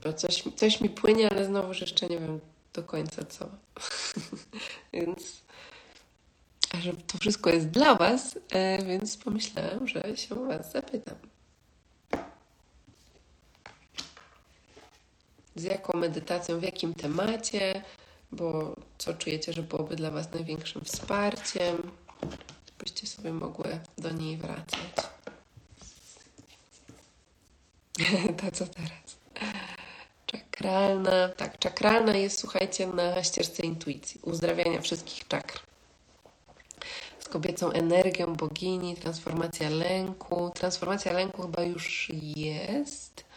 Bo coś, coś mi płynie, ale znowu jeszcze nie wiem do końca co. więc że to wszystko jest dla Was, e, więc pomyślałam, że się Was zapytam. Z jaką medytacją, w jakim temacie, bo co czujecie, że byłoby dla Was największym wsparciem, byście sobie mogły do niej wracać. to co teraz? Czakralna, tak, czakralna jest, słuchajcie, na ścieżce intuicji, uzdrawiania wszystkich czakr. Z kobiecą energią bogini, transformacja lęku. Transformacja lęku chyba już jest.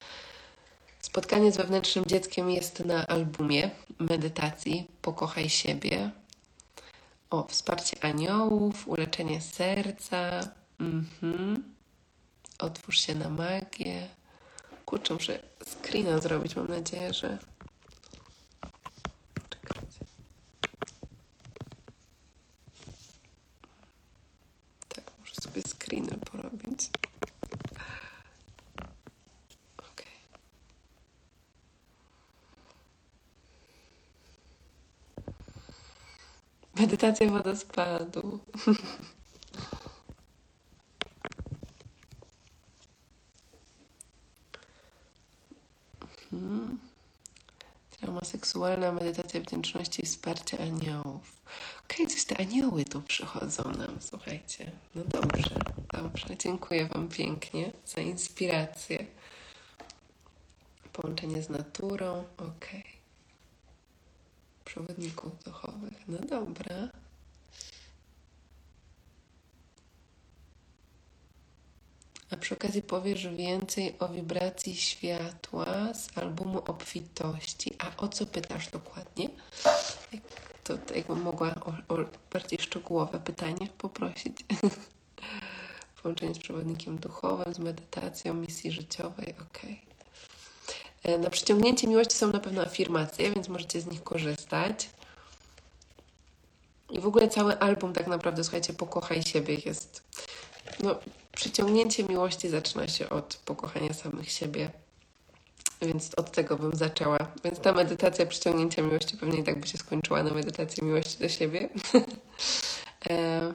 Spotkanie z wewnętrznym dzieckiem jest na albumie medytacji Pokochaj siebie. O, wsparcie aniołów, uleczenie serca. Mhm. Otwórz się na magię. Kurczę, muszę screena zrobić. Mam nadzieję, że. Czekajcie. Tak, muszę sobie screeny porobić. Medytacja wodospadu. Hmm. Trauma seksualna, medytacja wdzięczności i wsparcia aniołów. Okej, okay, coś te anioły tu przychodzą nam, słuchajcie. No dobrze, dobrze. Dziękuję Wam pięknie za inspirację. Połączenie z naturą, okej. Okay. Przewodników duchowych, no dobra. A przy okazji powiesz więcej o wibracji światła z albumu obfitości. A o co pytasz dokładnie? To jakbym mogła o, o bardziej szczegółowe pytanie poprosić. Połączenie z przewodnikiem duchowym, z medytacją, misji życiowej, ok. E, na przyciągnięcie miłości są na pewno afirmacje, więc możecie z nich korzystać. I w ogóle cały album tak naprawdę, słuchajcie, pokochaj siebie jest. No, przyciągnięcie miłości zaczyna się od pokochania samych siebie. Więc od tego bym zaczęła. Więc ta medytacja przyciągnięcia miłości pewnie tak by się skończyła na medytacji miłości do siebie. e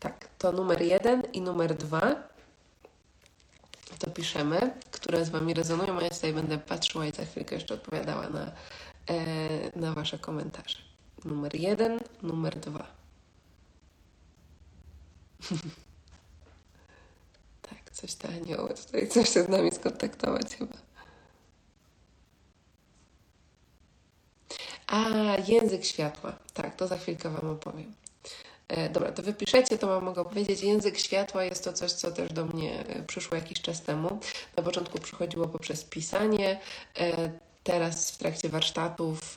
tak, to numer jeden i numer dwa to piszemy, które z Wami rezonują, a ja tutaj będę patrzyła i za chwilkę jeszcze odpowiadała na, e, na Wasze komentarze. Numer jeden, numer dwa. tak, coś te anioły tutaj chcą się z nami skontaktować chyba. A, język światła. Tak, to za chwilkę Wam opowiem. E, dobra, to wypiszecie, to Wam mogę powiedzieć. Język światła jest to coś, co też do mnie e, przyszło jakiś czas temu. Na początku przychodziło poprzez pisanie, e, teraz w trakcie warsztatów,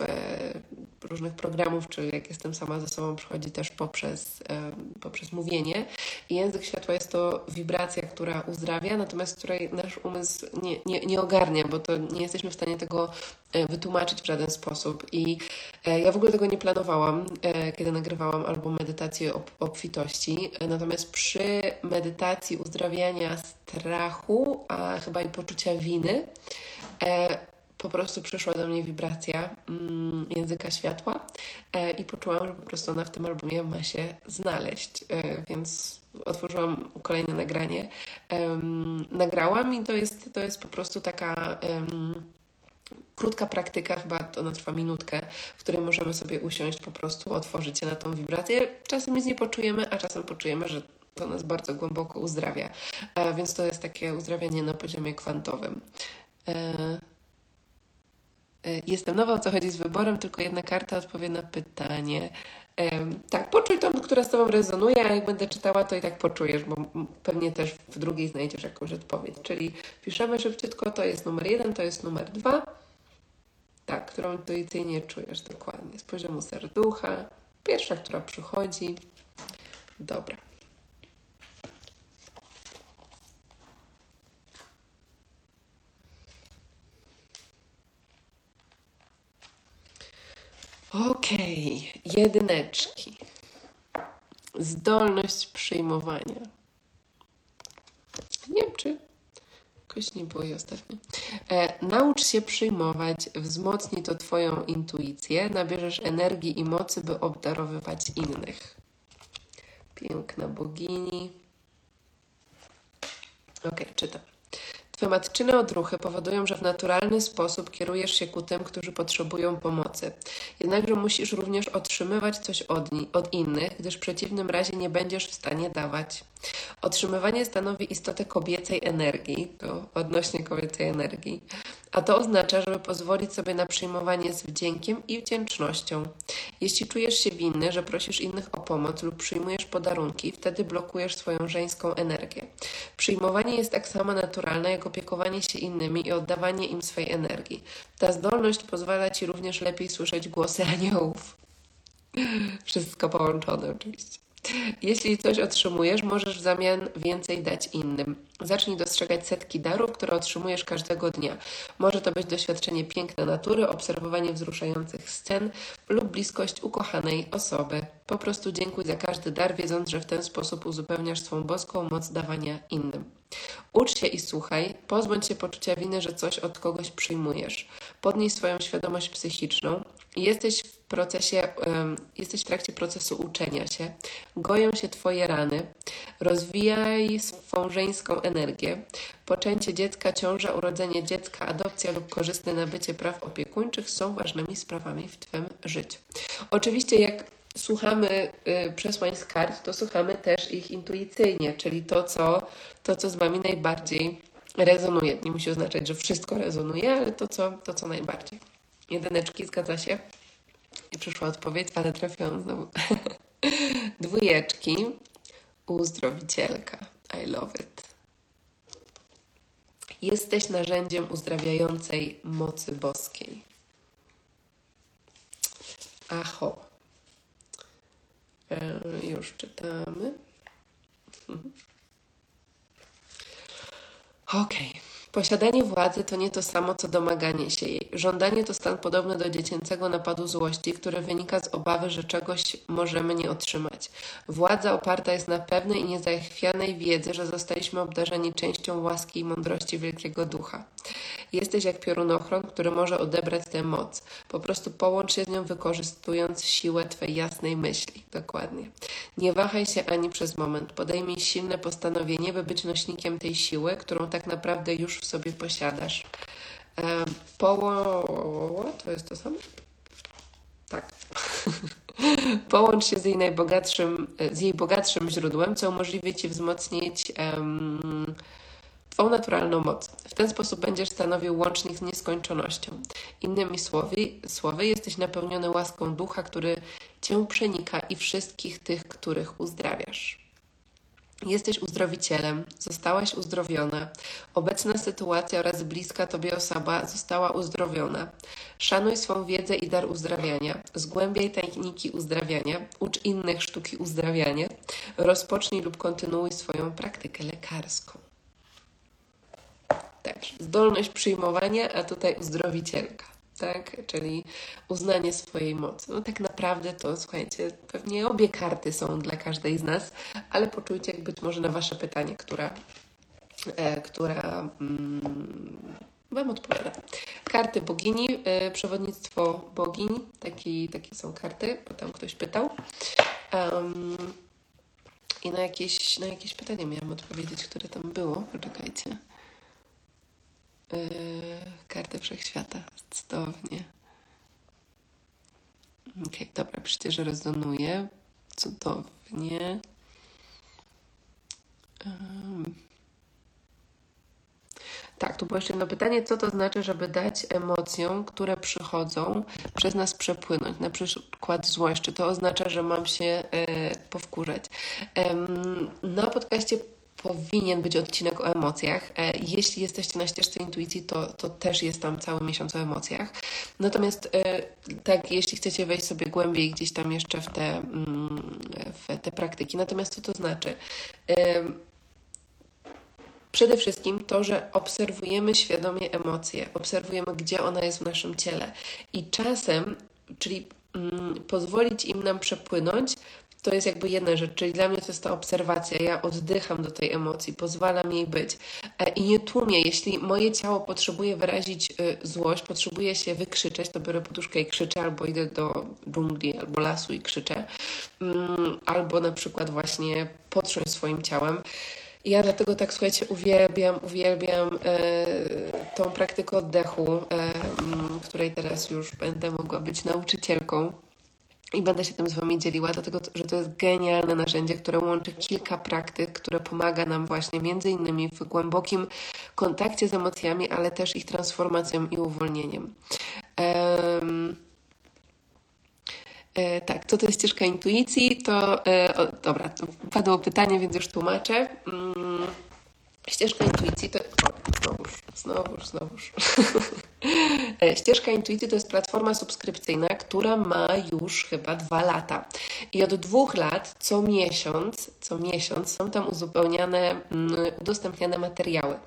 różnych programów, czy jak jestem sama ze sobą, przychodzi też poprzez, poprzez mówienie. I język światła jest to wibracja, która uzdrawia, natomiast której nasz umysł nie, nie, nie ogarnia, bo to nie jesteśmy w stanie tego E, wytłumaczyć w żaden sposób. I e, ja w ogóle tego nie planowałam, e, kiedy nagrywałam album Medytację obfitości. Natomiast przy medytacji uzdrawiania strachu, a chyba i poczucia winy, po prostu przyszła do mnie wibracja mm, języka światła i poczułam, że po prostu ona w tym albumie ma się znaleźć. Więc otworzyłam kolejne nagranie. Nagrałam i to jest, to jest po prostu taka krótka praktyka, chyba ona trwa minutkę, w której możemy sobie usiąść, po prostu otworzyć się na tą wibrację. Czasem nic nie poczujemy, a czasem poczujemy, że to nas bardzo głęboko uzdrawia. E, więc to jest takie uzdrawianie na poziomie kwantowym. E, e, jestem nowa, o co chodzi z wyborem, tylko jedna karta odpowie na pytanie. Tak, poczuj tą, która z Tobą rezonuje, a jak będę czytała, to i tak poczujesz, bo pewnie też w drugiej znajdziesz jakąś odpowiedź. Czyli piszemy szybciutko, to jest numer jeden, to jest numer dwa. Tak, którą intuicyjnie czujesz dokładnie. Z poziomu serducha. Pierwsza, która przychodzi. Dobra. Okej, okay. jedyneczki. Zdolność przyjmowania. Nie wiem, czy Jakoś nie było i ostatnio. E, naucz się przyjmować, wzmocni to Twoją intuicję, nabierzesz energii i mocy, by obdarowywać innych. Piękna bogini. Ok, czytam. Twe matczyne odruchy powodują, że w naturalny sposób kierujesz się ku tym, którzy potrzebują pomocy. Jednakże musisz również otrzymywać coś od, od innych, gdyż w przeciwnym razie nie będziesz w stanie dawać. Otrzymywanie stanowi istotę kobiecej energii, to odnośnie kobiecej energii, a to oznacza, żeby pozwolić sobie na przyjmowanie z wdziękiem i wdzięcznością. Jeśli czujesz się winny, że prosisz innych o pomoc lub przyjmujesz podarunki, wtedy blokujesz swoją żeńską energię. Przyjmowanie jest tak samo naturalne jak opiekowanie się innymi i oddawanie im swej energii. Ta zdolność pozwala ci również lepiej słyszeć głosy aniołów. Wszystko połączone oczywiście. Jeśli coś otrzymujesz, możesz w zamian więcej dać innym. Zacznij dostrzegać setki darów, które otrzymujesz każdego dnia. Może to być doświadczenie piękna natury, obserwowanie wzruszających scen lub bliskość ukochanej osoby. Po prostu dziękuj za każdy dar, wiedząc, że w ten sposób uzupełniasz swą boską moc dawania innym. Ucz się i słuchaj, pozbądź się poczucia winy, że coś od kogoś przyjmujesz. Podnij swoją świadomość psychiczną. Jesteś w procesie, jesteś w trakcie procesu uczenia się. Goją się Twoje rany. Rozwijaj swą żeńską energię. Poczęcie dziecka, ciąża, urodzenie dziecka, adopcja lub korzystne nabycie praw opiekuńczych są ważnymi sprawami w Twym życiu. Oczywiście, jak słuchamy y, przesłań z kart, to słuchamy też ich intuicyjnie, czyli to co, to, co z Wami najbardziej rezonuje. Nie musi oznaczać, że wszystko rezonuje, ale to, co, to, co najbardziej. Jedyneczki, zgadza się? I przyszła odpowiedź, ale trafiłam znowu. Dwójeczki. Uzdrowicielka. I love it. Jesteś narzędziem uzdrawiającej mocy boskiej. Aho. E, już czytamy. Okej. Okay. Posiadanie władzy to nie to samo, co domaganie się jej. Żądanie to stan podobny do dziecięcego napadu złości, który wynika z obawy, że czegoś możemy nie otrzymać. Władza oparta jest na pewnej i niezachwianej wiedzy, że zostaliśmy obdarzeni częścią łaski i mądrości Wielkiego Ducha. Jesteś jak piorunochron, który może odebrać tę moc. Po prostu połącz się z nią, wykorzystując siłę Twej jasnej myśli. Dokładnie. Nie wahaj się ani przez moment. Podejmij silne postanowienie, by być nośnikiem tej siły, którą tak naprawdę już w sobie posiadasz. E, poło... To jest to samo? Tak. Połącz się z jej najbogatszym, z jej bogatszym źródłem, co umożliwi Ci wzmocnić um, Twą naturalną moc. W ten sposób będziesz stanowił łącznik z nieskończonością. Innymi słowy, słowy jesteś napełniony łaską ducha, który Cię przenika i wszystkich tych, których uzdrawiasz. Jesteś uzdrowicielem, zostałaś uzdrowiona. Obecna sytuacja oraz bliska Tobie osoba została uzdrowiona. Szanuj swą wiedzę i dar uzdrawiania. Zgłębiaj techniki uzdrawiania. Ucz innych sztuki uzdrawiania. Rozpocznij lub kontynuuj swoją praktykę lekarską. Także zdolność przyjmowania, a tutaj uzdrowicielka tak? Czyli uznanie swojej mocy. No tak naprawdę to, słuchajcie, pewnie obie karty są dla każdej z nas, ale poczujcie być może na Wasze pytanie, która, e, która mm, Wam odpowiada. Karty bogini, e, przewodnictwo bogini, taki, takie są karty, bo tam ktoś pytał. Um, I na jakieś, na jakieś pytanie miałam odpowiedzieć, które tam było. Poczekajcie. Yy, kartę wszechświata. Cudownie. Ok, dobra, przecież rezonuje. Cudownie. Um. Tak, tu było jeszcze jedno pytanie. Co to znaczy, żeby dać emocjom, które przychodzą, przez nas przepłynąć? Na przykład złość. Czy to oznacza, że mam się e, powkurzać? na podcaście powinien być odcinek o emocjach. E, jeśli jesteście na ścieżce intuicji, to, to też jest tam cały miesiąc o emocjach. Natomiast e, tak, jeśli chcecie wejść sobie głębiej gdzieś tam jeszcze w te, mm, w te praktyki. Natomiast co to znaczy? E, przede wszystkim to, że obserwujemy świadomie emocje, obserwujemy, gdzie ona jest w naszym ciele. I czasem, czyli mm, pozwolić im nam przepłynąć, to jest jakby jedna rzecz, czyli dla mnie to jest ta obserwacja. Ja oddycham do tej emocji, pozwalam jej być e, i nie tłumię. Jeśli moje ciało potrzebuje wyrazić y, złość, potrzebuje się wykrzyczeć, to biorę poduszkę i krzyczę, albo idę do dżungli albo lasu i krzyczę, mm, albo na przykład właśnie potrząść swoim ciałem. Ja dlatego tak, słuchajcie, uwielbiam, uwielbiam e, tą praktykę oddechu, e, której teraz już będę mogła być nauczycielką i będę się tym z Wami dzieliła, dlatego że to jest genialne narzędzie, które łączy kilka praktyk, które pomaga nam właśnie między innymi w głębokim kontakcie z emocjami, ale też ich transformacją i uwolnieniem. Um, E, tak, co to jest ścieżka intuicji? To, e, o, dobra, padło pytanie, więc już tłumaczę. Mm, ścieżka intuicji to. Znowuż, znowuż, znowuż. E, ścieżka Intuicji to jest platforma subskrypcyjna, która ma już chyba dwa lata. I od dwóch lat co miesiąc, co miesiąc są tam uzupełniane, mm, udostępniane materiały.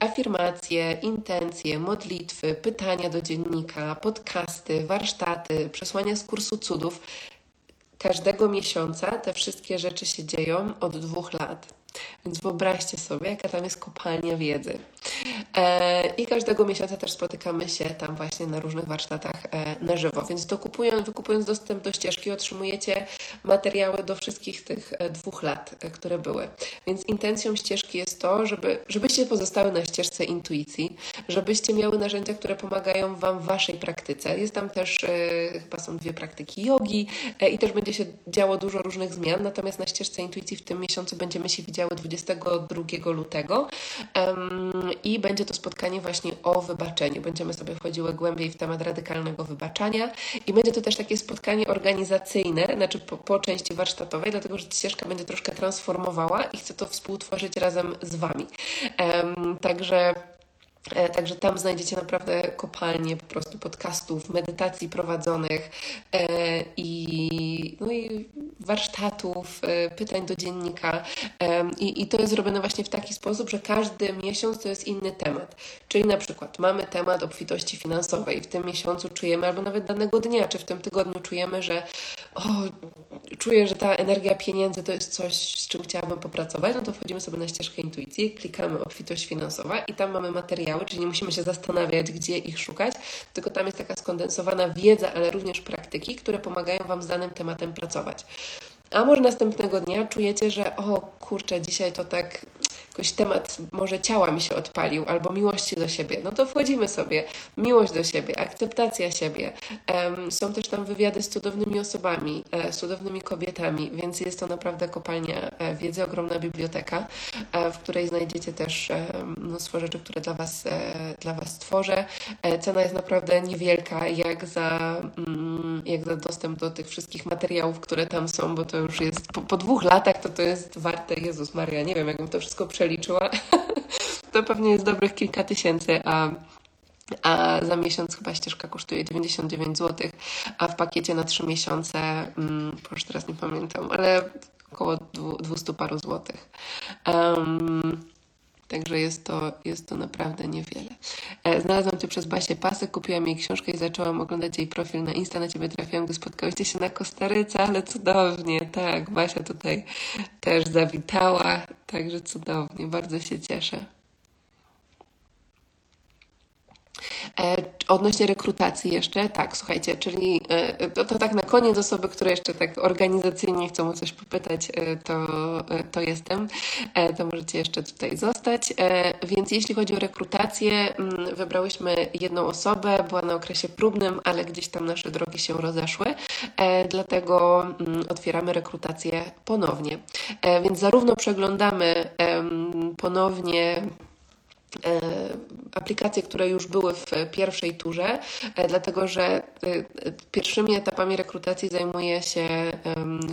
Afirmacje, intencje, modlitwy, pytania do dziennika, podcasty, warsztaty, przesłania z kursu cudów. Każdego miesiąca te wszystkie rzeczy się dzieją od dwóch lat. Więc wyobraźcie sobie, jaka tam jest kopalnia wiedzy. E, I każdego miesiąca też spotykamy się tam właśnie na różnych warsztatach e, na żywo. Więc dokupując, wykupując dostęp do ścieżki, otrzymujecie materiały do wszystkich tych e, dwóch lat, które były. Więc intencją ścieżki jest to, żeby, żebyście pozostały na ścieżce intuicji, żebyście miały narzędzia, które pomagają Wam w Waszej praktyce. Jest tam też, chyba są dwie praktyki jogi i też będzie się działo dużo różnych zmian. Natomiast na ścieżce intuicji w tym miesiącu będziemy się widziały 22 lutego i będzie to spotkanie właśnie o wybaczeniu. Będziemy sobie wchodziły głębiej w temat radykalnego wybaczania i będzie to też takie spotkanie organizacyjne, znaczy po, po części warsztatowej, dlatego że ścieżka będzie troszkę transformowała i chcę to współtworzyć razem z Wami. także E, także tam znajdziecie naprawdę kopalnie po prostu podcastów, medytacji prowadzonych e, i, no i warsztatów, e, pytań do dziennika. I, I to jest zrobione właśnie w taki sposób, że każdy miesiąc to jest inny temat. Czyli na przykład mamy temat obfitości finansowej. W tym miesiącu czujemy, albo nawet danego dnia, czy w tym tygodniu czujemy, że o, czuję, że ta energia pieniędzy to jest coś, z czym chciałabym popracować, no to wchodzimy sobie na ścieżkę intuicji, klikamy obfitość finansowa i tam mamy materiał materiały, czyli nie musimy się zastanawiać, gdzie ich szukać, tylko tam jest taka skondensowana wiedza, ale również praktyki, które pomagają Wam z danym tematem pracować. A może następnego dnia czujecie, że o kurczę, dzisiaj to tak jakoś temat może ciała mi się odpalił, albo miłości do siebie, no to wchodzimy sobie. Miłość do siebie, akceptacja siebie. Są też tam wywiady z cudownymi osobami, e, z cudownymi kobietami, więc jest to naprawdę kopalnia e, wiedzy, ogromna biblioteka, e, w której znajdziecie też mnóstwo rzeczy, które dla Was, dla was tworzę. Cena jest naprawdę niewielka, jak za, mm, jak za dostęp do tych wszystkich materiałów, które tam są, bo to już jest po, po dwóch latach, to to jest warte, Jezus Maria, nie wiem, jakbym to wszystko przeliczyła przeliczyła, to pewnie jest dobrych kilka tysięcy, a a za miesiąc chyba ścieżka kosztuje 99 zł, a w pakiecie na 3 miesiące, mm, już teraz nie pamiętam, ale około 200 paru złotych. Um, Także jest to, jest to naprawdę niewiele. E, znalazłam Cię przez Basię Pasek, kupiłam jej książkę i zaczęłam oglądać jej profil na Insta. Na Ciebie trafiłam, gdy spotkałyście się na Kostaryce, ale cudownie, tak. Basia tutaj też zawitała, także cudownie, bardzo się cieszę. E, odnośnie rekrutacji jeszcze, tak, słuchajcie, czyli e, to, to tak na koniec osoby, które jeszcze tak organizacyjnie chcą o coś popytać, e, to, to jestem, to możecie jeszcze tutaj zostać. Więc jeśli chodzi o rekrutację, mm, wybrałyśmy jedną osobę, była na okresie próbnym, ale gdzieś tam nasze drogi się rozeszły, dlatego mm, otwieramy rekrutację ponownie. Więc zarówno przeglądamy ponownie E, aplikacje, które już były w pierwszej turze, e, dlatego że e, pierwszymi etapami rekrutacji zajmuje się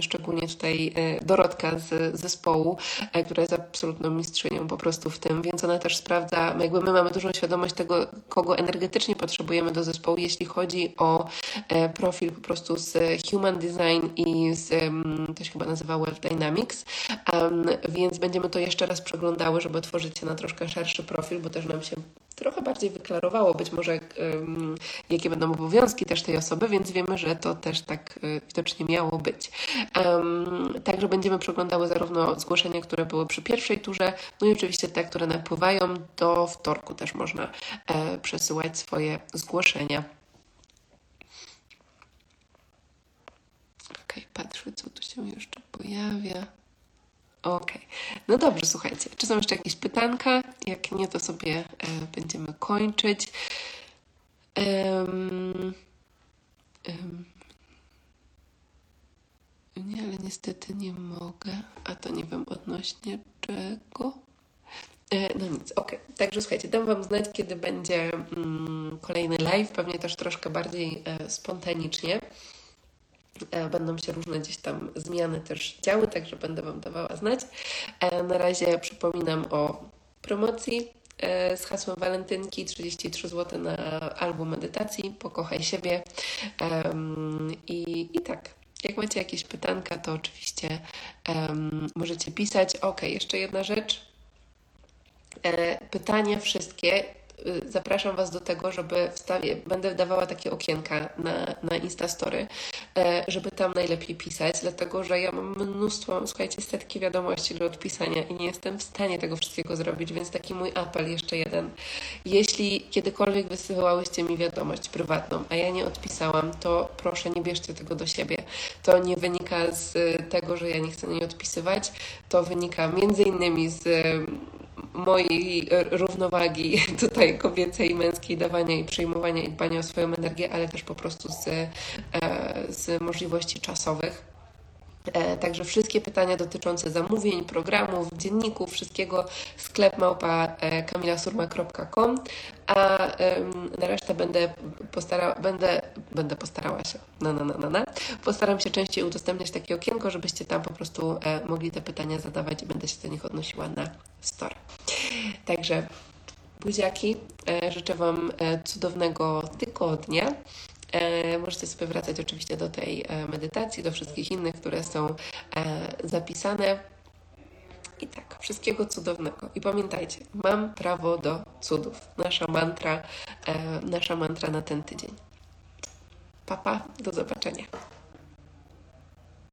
szczególnie tutaj Dorotka z zespołu, która jest absolutną mistrzynią po prostu w tym, więc ona też sprawdza, jakby my mamy dużą świadomość tego, kogo energetycznie potrzebujemy do zespołu, jeśli chodzi o profil po prostu z Human Design i z, to się chyba nazywa Wealth Dynamics, więc będziemy to jeszcze raz przeglądały, żeby otworzyć się na troszkę szerszy profil profil, bo też nam się trochę bardziej wyklarowało być może, jakie będą obowiązki też tej osoby, więc wiemy, że to też tak y, widocznie miało być. Także będziemy przeglądały zarówno zgłoszenia, które były przy pierwszej turze, no i oczywiście te, które napływają. Do wtorku też można e, przesyłać swoje zgłoszenia. Ok, patrzę, co tu się jeszcze pojawia. Okej. Okay. No dobrze, słuchajcie. Czy są jeszcze jakieś pytanka? Jak nie, to sobie e, będziemy kończyć. Um, um, nie, ale niestety nie mogę. A to nie wiem odnośnie czego. E, no nic, ok. Także słuchajcie, dam Wam znać, kiedy będzie mm, kolejny live, pewnie też troszkę bardziej e, spontanicznie. E, będą się różne gdzieś tam zmiany też działy, także będę Wam dawała znać. E, na razie przypominam o promocji e, z hasłem walentynki 33 zł na album medytacji Pokochaj siebie. I, i tak, jak macie jakieś pytanka, to oczywiście możecie pisać. Ok, jeszcze jedna rzecz. pytania wszystkie zapraszam Was do tego, żeby wstawię, będę dawała takie okienka na, na Instastory, e, żeby tam najlepiej pisać, dlatego że ja mam mnóstwo, słuchajcie, setki wiadomości do odpisania i nie jestem w stanie tego wszystkiego zrobić, więc taki mój apel jeszcze jeden. Jeśli kiedykolwiek wysyłałyście mi wiadomość prywatną, a ja nie odpisałam, to proszę nie bierzcie tego do siebie. To nie wynika z tego, że ja nie chcę na nie odpisywać, to wynika między innymi z mojej równowagi tutaj kobiecej i męskiej, dawania i przyjmowania i dbania o swoją energię, ale też po prostu z, e, z możliwości czasowych. E, także wszystkie pytania dotyczące zamówień, programów, dzienników, wszystkiego sklep małpa e, kamilasurma.com, a na resztę będę, postara, będę, będę postarała się, na, na, na, na, postaram się częściej udostępniać takie okienko, żebyście tam po prostu mogli te pytania zadawać i będę się do nich odnosiła na store. Także buziaki. E, życzę Wam e, cudownego tygodnia. E, Możecie sobie wracać oczywiście do tej e, medytacji, do wszystkich innych, które są e, zapisane. I tak, wszystkiego cudownego. I pamiętajcie, mam prawo do cudów. Nasza mantra, nasza mantra na ten tydzień. Papa, do zobaczenia.